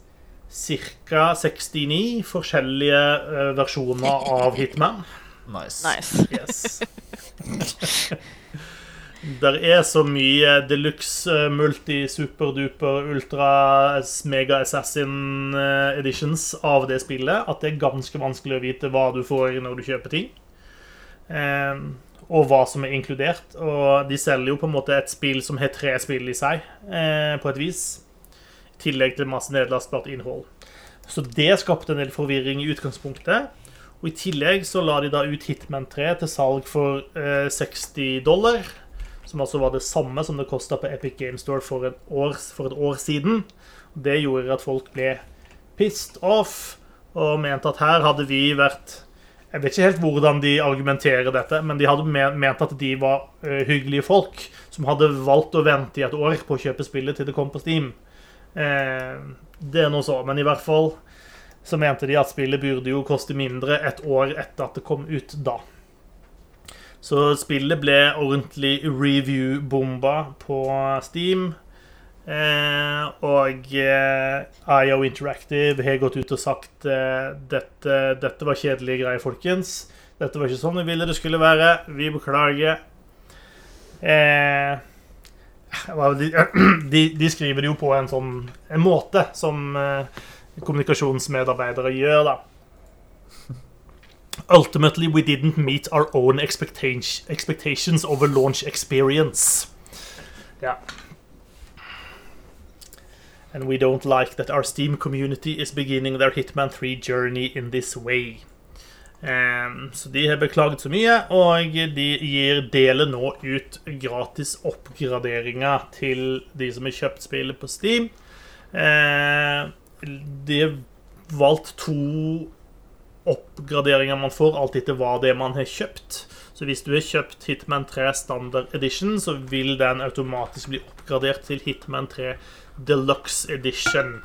ca. 69 forskjellige eh, versjoner av Hitman. Nice. Nice. Yes. Der er så mye deluxe, multi, superduper, ultra, mega assassin editions av det spillet at det er ganske vanskelig å vite hva du får når du kjøper ting. Eh, og hva som er inkludert. Og de selger jo på en måte et spill som har tre spill i seg, eh, på et vis. I tillegg til masse nedlastbart innhold. Så det skapte en del forvirring i utgangspunktet. Og i tillegg så la de da ut Hitman 3 til salg for eh, 60 dollar. Som altså var det samme som det kosta på Epic Game Store for, år, for et år siden. Det gjorde at folk ble pissed off og mente at her hadde vi vært Jeg vet ikke helt hvordan de argumenterer dette, men de hadde me- ment at de var eh, hyggelige folk som hadde valgt å vente i et år på å kjøpe spillet til det kom på Steam. Eh, det er noe så, men i hvert fall så mente de at spillet burde jo koste mindre et år etter at det kom ut da. Så spillet ble ordentlig review-bomba på Steam. Eh, og eh, IO Interactive har gått ut og sagt eh, dette, dette var kjedelige greier, folkens. Dette var ikke sånn vi ville det skulle være. Vi beklager. De, [clears throat] de, de, skriver det jo på en sånn en måte som kommunikasjonsmedarbeidere gjør, da. Ultimately, we didn't meet our own expectations over launch experience. Yeah. And we don't like that our Steam community is beginning their Hitman 3 journey in this way. Um, så de har beklaget så mye, og de gir deler nå ut gratis oppgraderinger til de som har kjøpt spillet på Steam. Uh, de har valgt to oppgraderinger man får, alt etter hva det er man har kjøpt. Så hvis du har kjøpt Hitman 3 Standard Edition, så vil den automatisk bli oppgradert til Hitman 3 Deluxe Edition.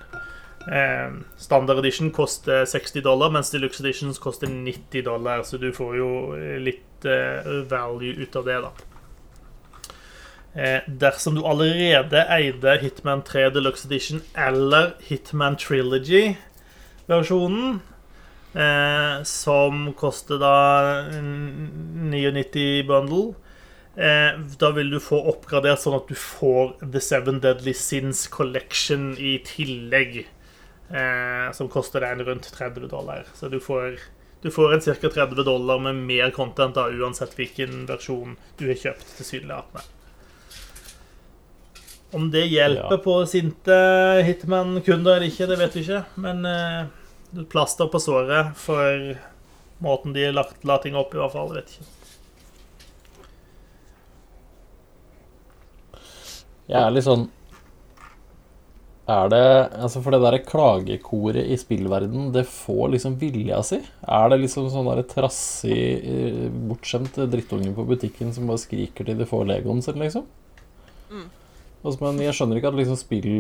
Eh, standard Edition koster 60 dollar, mens Deluxe Edition koster 90 dollar. Så du får jo litt eh, value ut av det, da. Eh, dersom du allerede eide Hitman 3 Deluxe Edition eller Hitman Trilogy-versjonen, Eh, som koster da 99 bundle. Eh, da vil du få oppgradert sånn at du får The Seven Deadly Sins Collection i tillegg. Eh, som koster deg rundt 30 dollar. Så du får, du får en ca. 30 dollar med mer content da, uansett hvilken versjon du har kjøpt. til tilsynelatende. Om det hjelper ja. på sinte Hitman-kunder eller ikke, det vet vi ikke. Men eh, plaster på såret for måten de la ting opp i, hvert fall. Jeg vet ikke. Jeg er litt sånn Er det Altså, for det derre klagekoret i spillverden, det får liksom vilja si? Er det liksom sånn derre trassig, eh, bortskjemt drittunge på butikken som bare skriker til de får legoen sin, liksom? Mm. Altså, men jeg skjønner ikke at liksom spill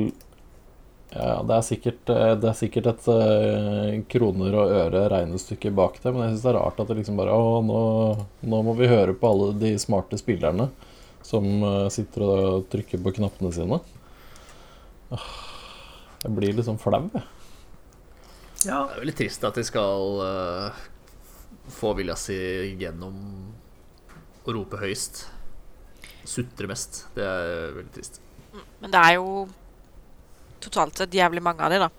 ja, det er sikkert, eh, det er sikkert et uh, kroner og øre regnestykke bak det, men jeg syns det er rart at det liksom bare Å, nå, nå, må vi høre på alle de smarte spillerne som uh, sitter og trykker på knappene sine. Uh, jeg blir litt sånn flau, jeg. Ja. Det er veldig trist at de skal få vilja si gjennom å rope høyst. Sutre mest. Det er veldig trist. Men det er jo totalt sett jævlig mange av de da.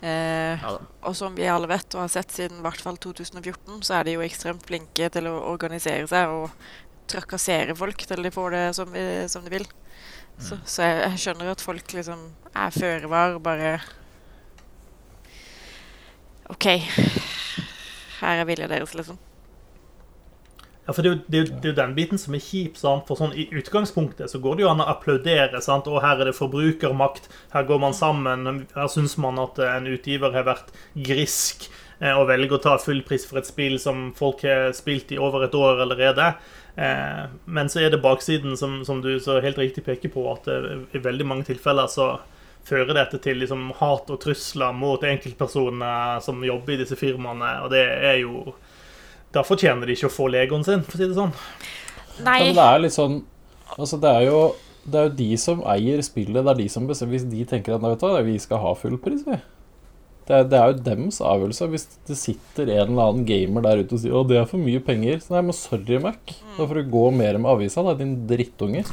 Eh, ja, og som vi alle vet og har sett siden hvert fall 2014, så er de jo ekstremt flinke til å organisere seg og trakassere folk til de får det som, som de vil. Mm. Så, så jeg, jeg, skjønner at folk liksom er føre var og bare OK. Her er vilja deres, liksom. Ja, for det er, jo, det, er jo, det er, jo, den biten som er kjip. Sant? For sånn, I utgangspunktet så går det jo an å applaudere. Sant? Og her er det forbrukermakt. Her går man sammen. Her syns man at eh, en utgiver har vært grisk eh, og velger å ta full pris for et spill som folk har spilt i over et år allerede. Eh, men så er det baksiden, som, som, du så helt riktig peker på, at eh, i veldig mange tilfeller så fører dette til liksom, hat og trusler mot enkeltpersoner som jobber i disse firmaene. Og det er jo da fortjener de ikke å få legoen sin, for å si det sånn. Nei. Men det er litt sånn Altså, det er jo det er jo de som eier spillet. Det er de som bestemmer Hvis de tenker at vet du, vi skal ha full pris, vi. Det det er, jo dems avgjørelse. Hvis det sitter en eller annen gamer der ute og sier 'Å, det er for mye penger', så nei, men sorry, Mac. Da får du gå mer med avisa, da, din drittunge.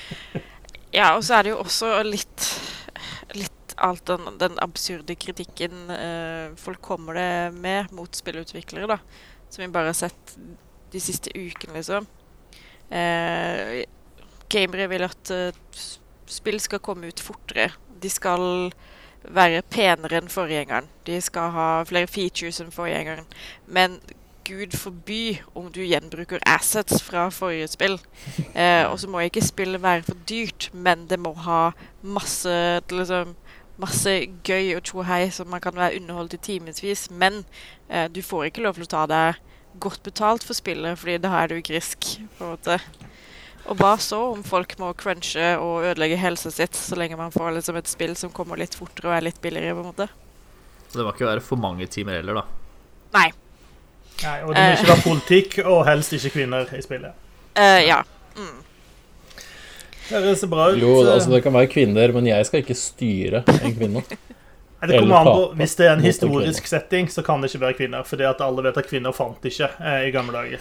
[laughs] ja, og så er det jo også litt Litt alt den, den absurde kritikken eh, folk kommer det med mot spillutviklere, da som vi bare har sett de siste ukene, liksom. Eh, gamere vil at uh, spill skal komme ut fortere. De skal være penere enn forgjengeren. De skal ha flere features enn forgjengeren. Men gud forby om du gjenbruker assets fra forrige spill. [laughs] Eh, og så må ikke spillet være for dyrt, men det må ha masse liksom, masse gøy og tjohei som man kan være underholdt i timevis. Men eh, du får ikke lov til å ta deg godt betalt for spillet, fordi da er du grisk. på en måte. Og hva så om folk må crunche og ødelegge helsa sitt så lenge man får liksom et spill som kommer litt fortere og er litt billigere? på en måte. Så det må ikke være for mange timer heller, da? Nei. Nei, og det må ikke være politikk, og helst ikke kvinner i spillet. Uh, ja. Mm. Det ser bra ut. Jo, altså det kan være kvinner, men jeg skal ikke styre en kvinne. [laughs] Det kommer an på, Hvis det er en en historisk setting, så kan det ikke være kvinner. Fordi at alle vet at kvinner fant ikke eh, i gamle dager.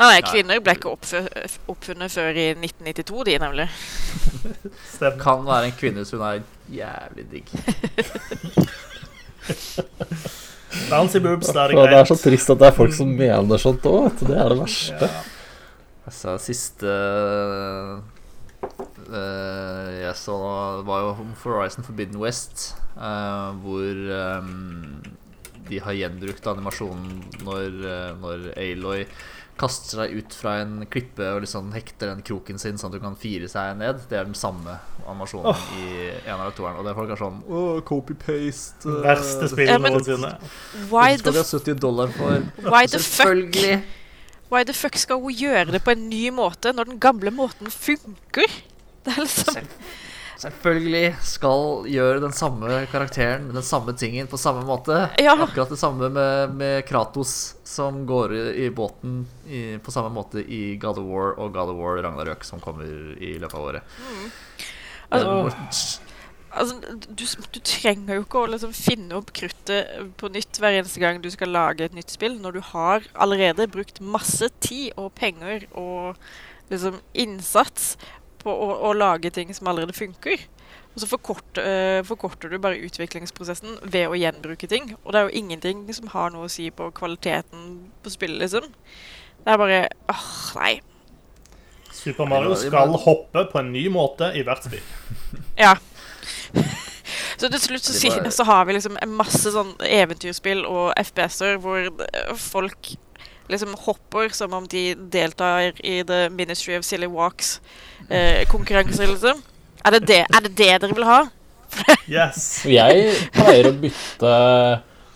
Nei, nei, kvinner ble ikke oppfunnet før i 1992, de, nemlig. Stemmer. [laughs] Kan være en kvinne som hun er jævlig digg. [laughs] Bouncy boobs, da er det Og det er så trist at det er folk som mener sånt òg. Det er det verste. Ja. Altså, siste uh, jeg så var jo Horizon Forbidden West, uh, hvor um, de har gjenbrukt animasjonen når, uh, når Aloy kaster seg ut fra en klippe og liksom hekter den kroken sin sånn at hun kan fire seg ned. Det er den samme animasjonen i en av toeren. Og det er folk er sånn Åh, copy-paste. eh, Verste spillet ja, noensinne. Why Skal de ha 70 dollar for? why the fuck Selvfølgelig. Why the fuck skal hun gjøre det på en ny måte når den gamle måten funker? Det er liksom Selv, selvfølgelig skal gjøre den samme karakteren med den samme tingen på samme måte. Ja. Akkurat det samme med, med Kratos, som går i, båten i, på samme måte i God of War og God of War Ragnarøk, som kommer i løpet av året. Altså, Altså, du, du trenger jo ikke å liksom finne opp kruttet på nytt hver eneste gang du skal lage et nytt spill, når du har allerede brukt masse tid og penger og liksom innsats på å, å lage ting som allerede funker. Og så forkort, eh, forkorter du bare utviklingsprosessen ved å gjenbruke ting. Og det er jo ingenting som har noe å si på kvaliteten på spillet, liksom. Det er bare åh, nei. Super Mario skal hoppe på en ny måte i hvert spill. Ja. Så til slutt så, så har vi liksom en masse sånn eventyrspill og FPS-er hvor folk liksom hopper som om de deltar i The Ministry of Silly Walks-konkurranser, liksom. Er det det, er det det dere vil ha? Yes. [laughs] Jeg pleier å bytte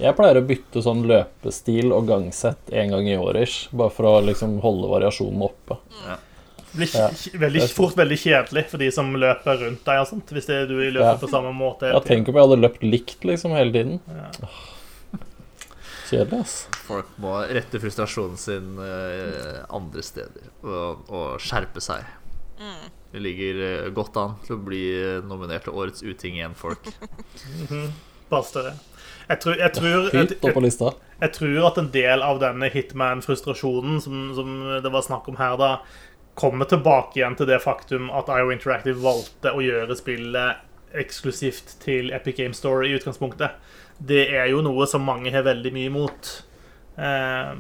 Jeg pleier å bytte sånn løpestil og gangsett en gang i året, bare for å liksom holde variasjonen oppe. Det blir Ja. veldig, fort veldig kjedelig for de som løper rundt deg og sånt, hvis det er du løper Ja. på samme måte. hele Ja, på tenk om jeg hadde løpt likt liksom hele tiden. Ja. Kjedelig, ass. Folk må rette frustrasjonen sin eh, andre steder og, og skjerpe seg. Det ligger eh, godt an til å bli nominert til Årets uting igjen, folk. Basta det. Jeg tror, jeg, tror, jeg, jeg tror at en del av denne Hitman-frustrasjonen som, som det var snakk om her, da, kommer tilbake igjen til det faktum at IO Interactive valgte å gjøre spillet eksklusivt til Epic Game Store i utgangspunktet. Det er jo noe som mange har veldig mye imot. Eh,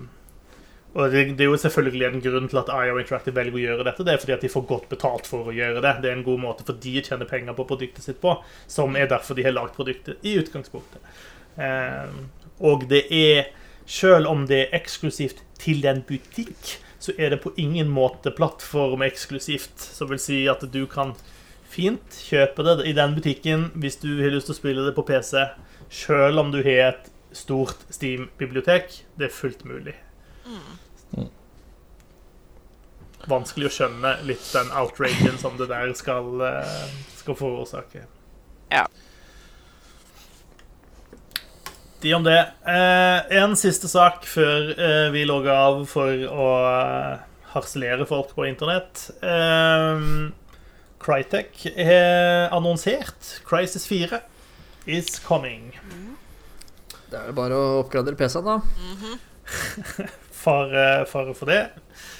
og det, det er jo selvfølgelig en grunn til at IO Interactive velger å gjøre dette. Det er fordi at de får godt betalt for å gjøre det. Det er en god måte for de å tjene penger på produktet sitt på, som er derfor de har lagd produktet i utgangspunktet. Eh, og det er Selv om det er eksklusivt til en butikk, så er det på ingen måte plattformeksklusivt. Som vil si at du kan fint kjøpe det i den butikken hvis du har lyst til å spille det på PC, selv om du har et stort Steam-bibliotek. Det er fullt mulig. Vanskelig å skjønne litt den outragen som det der skal, eh, skal forårsake. Ja. De om det. Eh, en siste sak før eh, vi logger av for å eh, harselere folk på internett. Eh, Crytek har annonsert Crisis 4 is coming. Det er jo bare å oppgradere PC-en, da. [laughs] Fare, fare for det.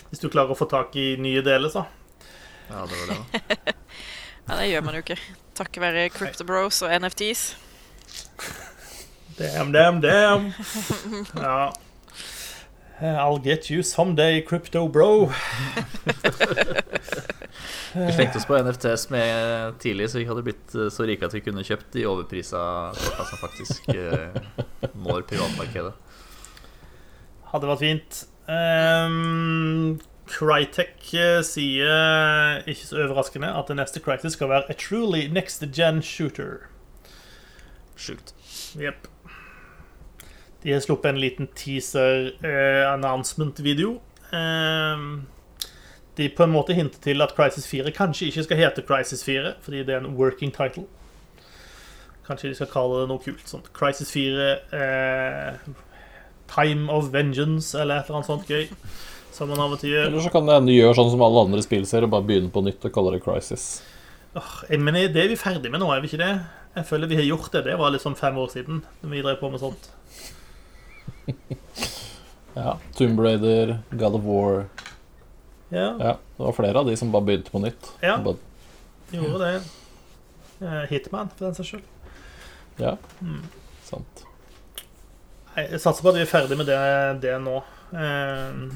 Hvis du klarer å få tak i nye deler, så. Ja, det var det, da. [laughs] Ja, det gjør man jo ikke. Takket være Crypto Bros og NFTs. Damn, damn, damn. [laughs] Ja. I'll get you someday, crypto bro. Vi slengte oss på NFTs med tidlig, så vi hadde blitt eh, så rike at vi kunne kjøpt de overprisa korta som faktisk eh, når privatmarkedet. Hadde vært fint. Um, Crytek eh, sier, ikke så overraskende, at det neste Crytek skal være a truly next gen shooter. Sjukt. Jepp. De har sluppet en liten teaser-announcement-video. De på en måte hinter til at Crisis 4 kanskje ikke skal hete Crisis 4, fordi det er en working title. Kanskje de skal kalle det noe kult. Sånn. Crisis 4 eh, Time of Vengeance eller et eller annet sånt gøy. Som man av og til gjør. Eller så kan det hende du gjør sånn som alle andre spillserier, bare begynne på nytt og kalle det Crisis. Eh, men det er vi ferdig med nå, er vi ikke det? Jeg føler vi har gjort det. Det var liksom fem år siden vi drev på med sånt. [laughs] Ja. Tomb Raider, God of War Ja, Ja, det var flere av de som bare begynte på nytt. Ja. Bare, gjorde det. Eh, Hitman, for den saks skyld. ja, Mm. sant. Jeg satser på at vi er ferdig med det, det nå. Eh,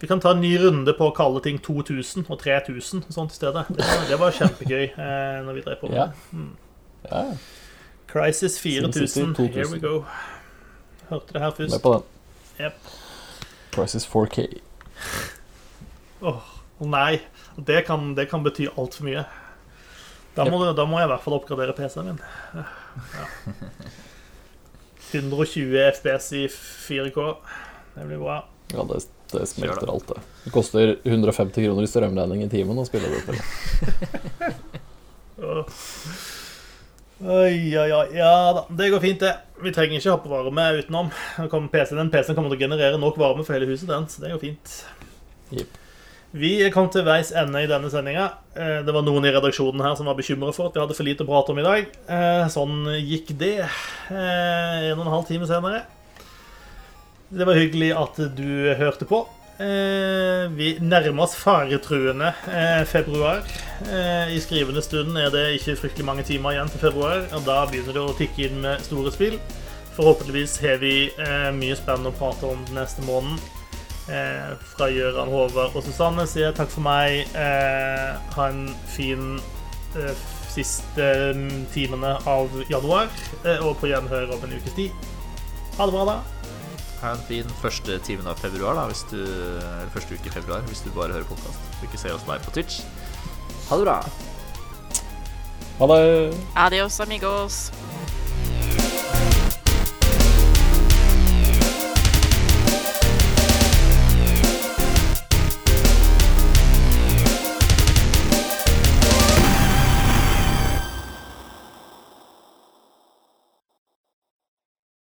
vi kan ta en ny runde på å kalle ting 2000 og 3000 og sånt i stedet. Det var, det var kjempegøy eh, når vi drev på med Ja. det. Mm. Ja. Crisis 4000. Here we go. Hørte det her Med først. på den. Yep. Crisis 4K. Åh, nei. Det kan, det kan bety altfor mye. Da må, da må jeg i hvert fall oppgradere PC-en min. Ja. 120 FPS i 4K. Det blir bra. Ja, det, det smelter alt, det. Det koster 150 kroner i strømregning i timen å spille det spillet. [laughs] Oi, oi, oi. Ja da, det går fint, det. Vi trenger ikke ha på varme utenom. PC, den PC-en kommer til å generere nok varme for hele huset, den, så det går fint. Jepp. Vi kom til veis ende i denne sendinga. Eh, Det var noen i redaksjonen her som var bekymra for at vi hadde for lite å prate om i dag. Eh, Sånn gikk det. Eh, En og en halv time senere. Det var hyggelig at du hørte på. Vi nærmer oss faretruende februar. I skrivende stund er det ikke fryktelig mange timer igjen til februar, og da begynner det å tikke inn med store spill. Forhåpentligvis har vi mye spennende å prate om den neste måneden. Eh, fra Gøran, Håvard og Susanne sier takk for meg. Eh, ha en fin eh, siste mm, timene av januar, eh, og på gjenhør om en ukes tid. Ha det bra, da. Ha en fin første timen av februar, da, hvis du, eller første uke i februar, hvis du bare hører podkast og ikke ser oss live på Twitch. Ha det bra. Ha det! Adios, amigos.